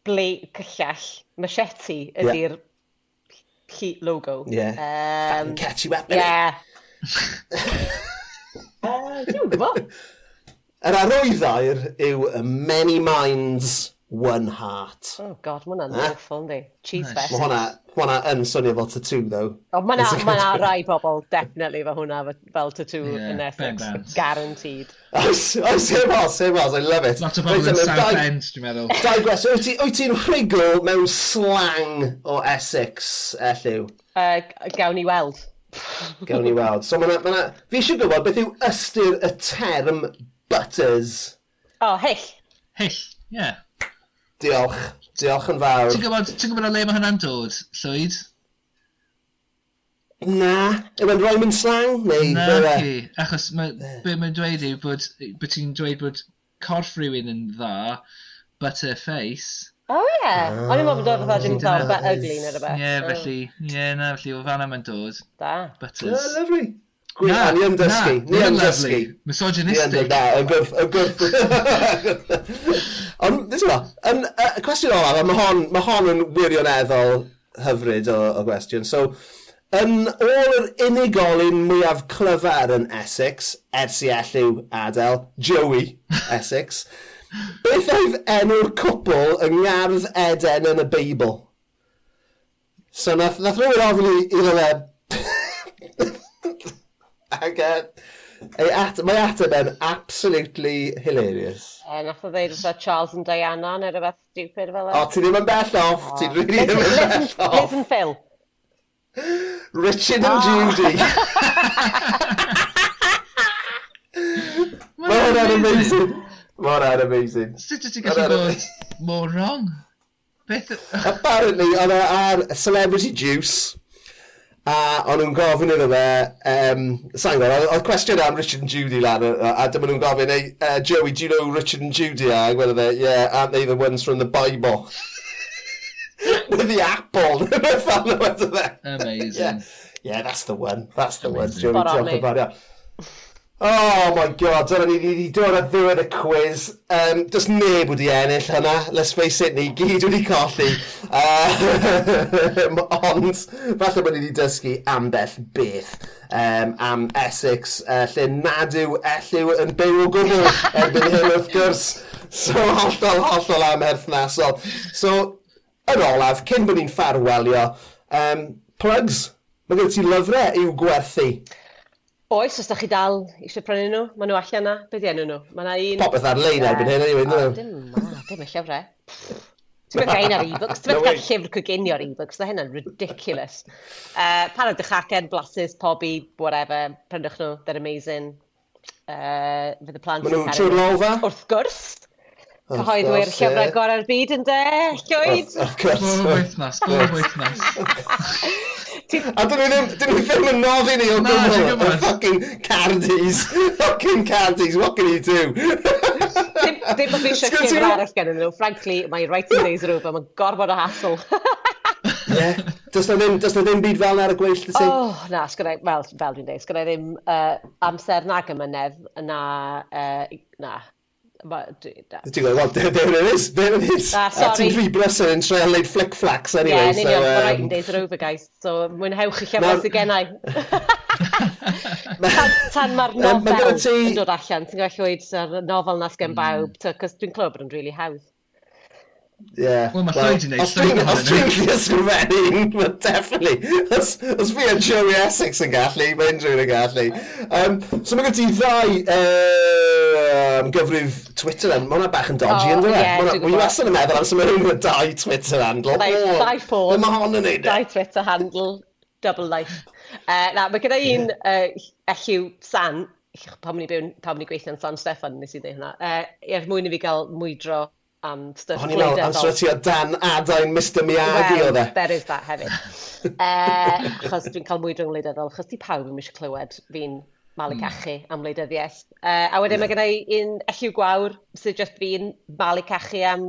ble cyllall, machete ydy'r yeah. logo. Yeah. Um, catchy weapon. you Yeah. uh, dwi'n gwybod. Yr arwyddair yw Many Minds One Heart. Oh god, mae hwnna'n eh? awful, ynddi. Cheese nice. fest. Mae hwnna hwnna yn swnio fel tattoo, though. O, mae na, ma na rai bobl definitely fe hwnna fel tattoo yeah, yn Essex. Guaranteed. Oes, oes, oes, oes, I love it. Lot o bobl yn South End, dwi'n meddwl. Dau gwes, wyt ti'n rhigl mewn slang o Essex, eh, elliw? Uh, gawn ni weld. gawn ni weld. So, mae na, fi eisiau gwybod beth yw ystyr y term butters. O, oh, hyll. Hyll, ie. Yeah. Diolch. Diolch yn fawr. Ti'n gwybod, ti'n gwybod o le mae hynna'n dod, Llwyd? Na. Yw e'n roi mynd slang? Neu, Na, e? ci. Achos ma, be mae'n dweud yw bod, bod ti'n dweud bod corff rhywun yn dda, but butter face. Oh, ie. Yeah. O'n i'n meddwl bod o'n dod yn dda, bet ugly neu rhywbeth. Ie, mm. felly, ie, na, felly o fanna mae'n dod. Da. Butters. Yeah, lovely. Gwy, na, ni am dysgu. Ni am dysgu. Misogynistic. Na, y gwrth, y gwrth. Ond, ddim yma, yn uh, cwestiwn olaf, mae hon, ma hon yn wirioneddol hyfryd o, o gwestiwn. So, yn ôl yr unigolyn mwyaf clyfar yn Essex, ers i elliw adael, Joey Essex, beth oedd enw'r cwpl yng Ngardd Eden yn y Beibl? So, nath, nath rhywun ofyn i, fe Ac e, ei at, mae ateb yn absolutely hilarious. E, nath o ddeud wrth Charles and Diana neu rhywbeth stupid fel e. O, ti ddim yn bell off, ti really ddim yn bell off. Liz and Phil. Richard and Judy. Mae hwnna'n amazing. Mae hwnna'n amazing. Sut ti'n gallu bod more wrong? Beth... Apparently, oedd e ar Celebrity Juice A o'n nhw'n gofyn iddo fe, um, sa'n gwybod, oedd cwestiwn am Richard and Judy lan, a, a dyma nhw'n gofyn, hey, uh, Joey, do you know Richard and Judy? A gweld fe, yeah, aren't they the ones from the Bible? With the apple, dyma fan o wedi. Amazing. yeah. yeah, that's the one, that's the Amazing. one, Joey, diolch yn fawr iawn. Oh my god, dyna ni wedi dod ar ddiwedd y quiz. Um, does neb wedi ennill hynna, let's face it, ni gyd wedi colli. Um, ond, falle bod ni wedi dysgu ambell beth um, am Essex, uh, lle nad yw elliw yn byw o gwbl erbyn hyn wrth gwrs. So, hollol, hollol am herthnasol. So, yn olaf, cyn bod ni'n ffarwelio, um, plugs, mae gen ti lyfrau i'w gwerthu. Oes, os da chi dal eisiau prynu nhw, maen nhw allan na. Be di enw nhw? Mae na un... Popeth ar-lein erbyn hyn, anyway, ynddyn nhw. E? Dim ma, dim y llyfrau. Ti'n meddwl gael ar e-books? Ti'n meddwl gael llyfr coginio ar e-books? Da hynna'n ridiculous. Uh, pan oedd dychacen, blasus, pobi, whatever, prynwch nhw, they're amazing. Uh, fydd y plant... Maen nhw'n trwy'r lolfa? Wrth gwrs. Cyhoeddwyr llyfrau gorau'r byd, ynddo? Llywyd? Of course. Bob wythnos, bob wythnos. A dyn nhw ddim, dyn nhw ddim yn noddi ni o gwbl. O fucking cardies. fucking cardies, what can you do? Dim bod fi eisiau cyfr arall gen nhw. Frankly, mae writing days rhywbeth, mae'n gorfod o hassle. Ie. Does na ddim, does na ddim byd fel na ar y gweill, dy Oh, na, sgynnau, wel, fel dwi'n dweud, sgynnau ddim uh, amser na gymynedd, na, uh, na, Ti'n gweld, well, there, there it is, there it is. Ah, sorry. Ti'n rhi brysau yn treial neud flick-flacks anyway. Ie, yeah, so, um... right days are over, guys. So, mwynhewch i llefod sy'n gennau. tan, tan mae'r nofel um, ti... yn dod allan, ti'n gallu oed ar nofel nas gen bawb, cos dwi'n clywed bod yn really hawdd. Yeah. Wel, mae well, rhaid i wneud llun ohonyn. Os dwi'n gallu ysgrifennu, definitely. Os, os fi yn Joey Essex yn gallu, mae unrhyw yn gallu. Um, so mae gen ti ddau um, gyfrif Twitter yn, mae hwnna bach yn dodgy yn dweud. Mae hwnna wastad yn meddwl am sy'n mynd yn dau Twitter handle. Dau ffôn. Mae hon yn neud e? Dau Twitter handle, double life. Uh, na, mae gyda un uh, elliw san, pan ni'n byw, pam ni'n gweithio'n San Steffan, nes i ddweud hwnna, uh, er mwyn i fi gael mwydro and stuff. O'n i'n meddwl, amser ti o dan adain Mr Miyagi well, o dde. there is that hefyd. uh, achos dwi'n cael mwydro'n wleidyddol, achos di pawb yn eisiau clywed fi'n malu cachu mm. am wleidyddiaeth. Uh, a wedyn yeah. mae gen i un elliw gwawr sydd just fi'n malu cachu am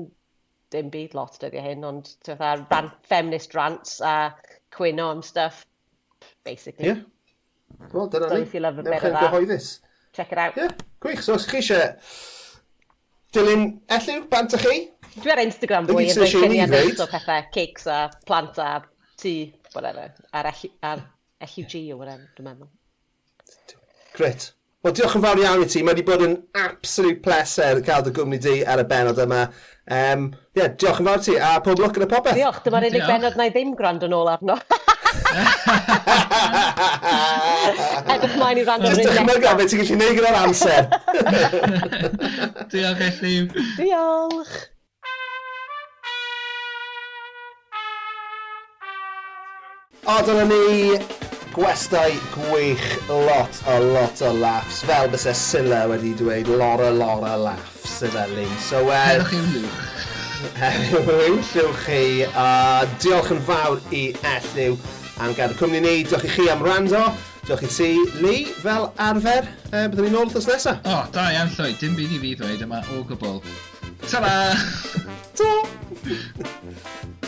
dim byd lot dyddiau hyn, ond tyfa, rant, feminist rants a cwyno am stuff, basically. Yeah. Wel, dyna ni. If you love a bit of that. Gyhoeddus. Check it out. Yeah, gwych. So, os chi eisiau Dilyn, elliw, bant â chi? Dwi ar Instagram fwy yn dweud cynnig aneis o pethau, cakes a plant a tŷ, whatever, ar, ar LUG o whatever, dwi'n meddwl. Gret. Wel, diolch yn fawr iawn i ti. Mae wedi bod yn absolute pleser cael dy gwmni di ar y benod yma. Um, yeah, diolch yn fawr ti, a pob lwc yn y popeth. Diolch, dyma'r unig diolch. benod na i ddim gwrando nôl arno. Edrych mlaen i rand o'r Just dychmyga beth ti'n gallu neud gyda'r amser. diolch, Elliw. Diolch. O, dyna ni gwestai gwych lot o lot o laughs. Fel bys e Scylla wedi dweud lora lora laughs y felin. So, eh, er... Heddwch chi'n lwch. Heddwch llwch chi. A diolch yn fawr i Elliw am gadw cwmni ni. Diolch i chi am rando. Diolch i ti, Lee, fel arfer. E, byddwn ni'n ôl wrthos nesaf. O, oh, da iawn llwyd, Dim byd i fi ddweud yma o gwbl. Ta-ra! Ta!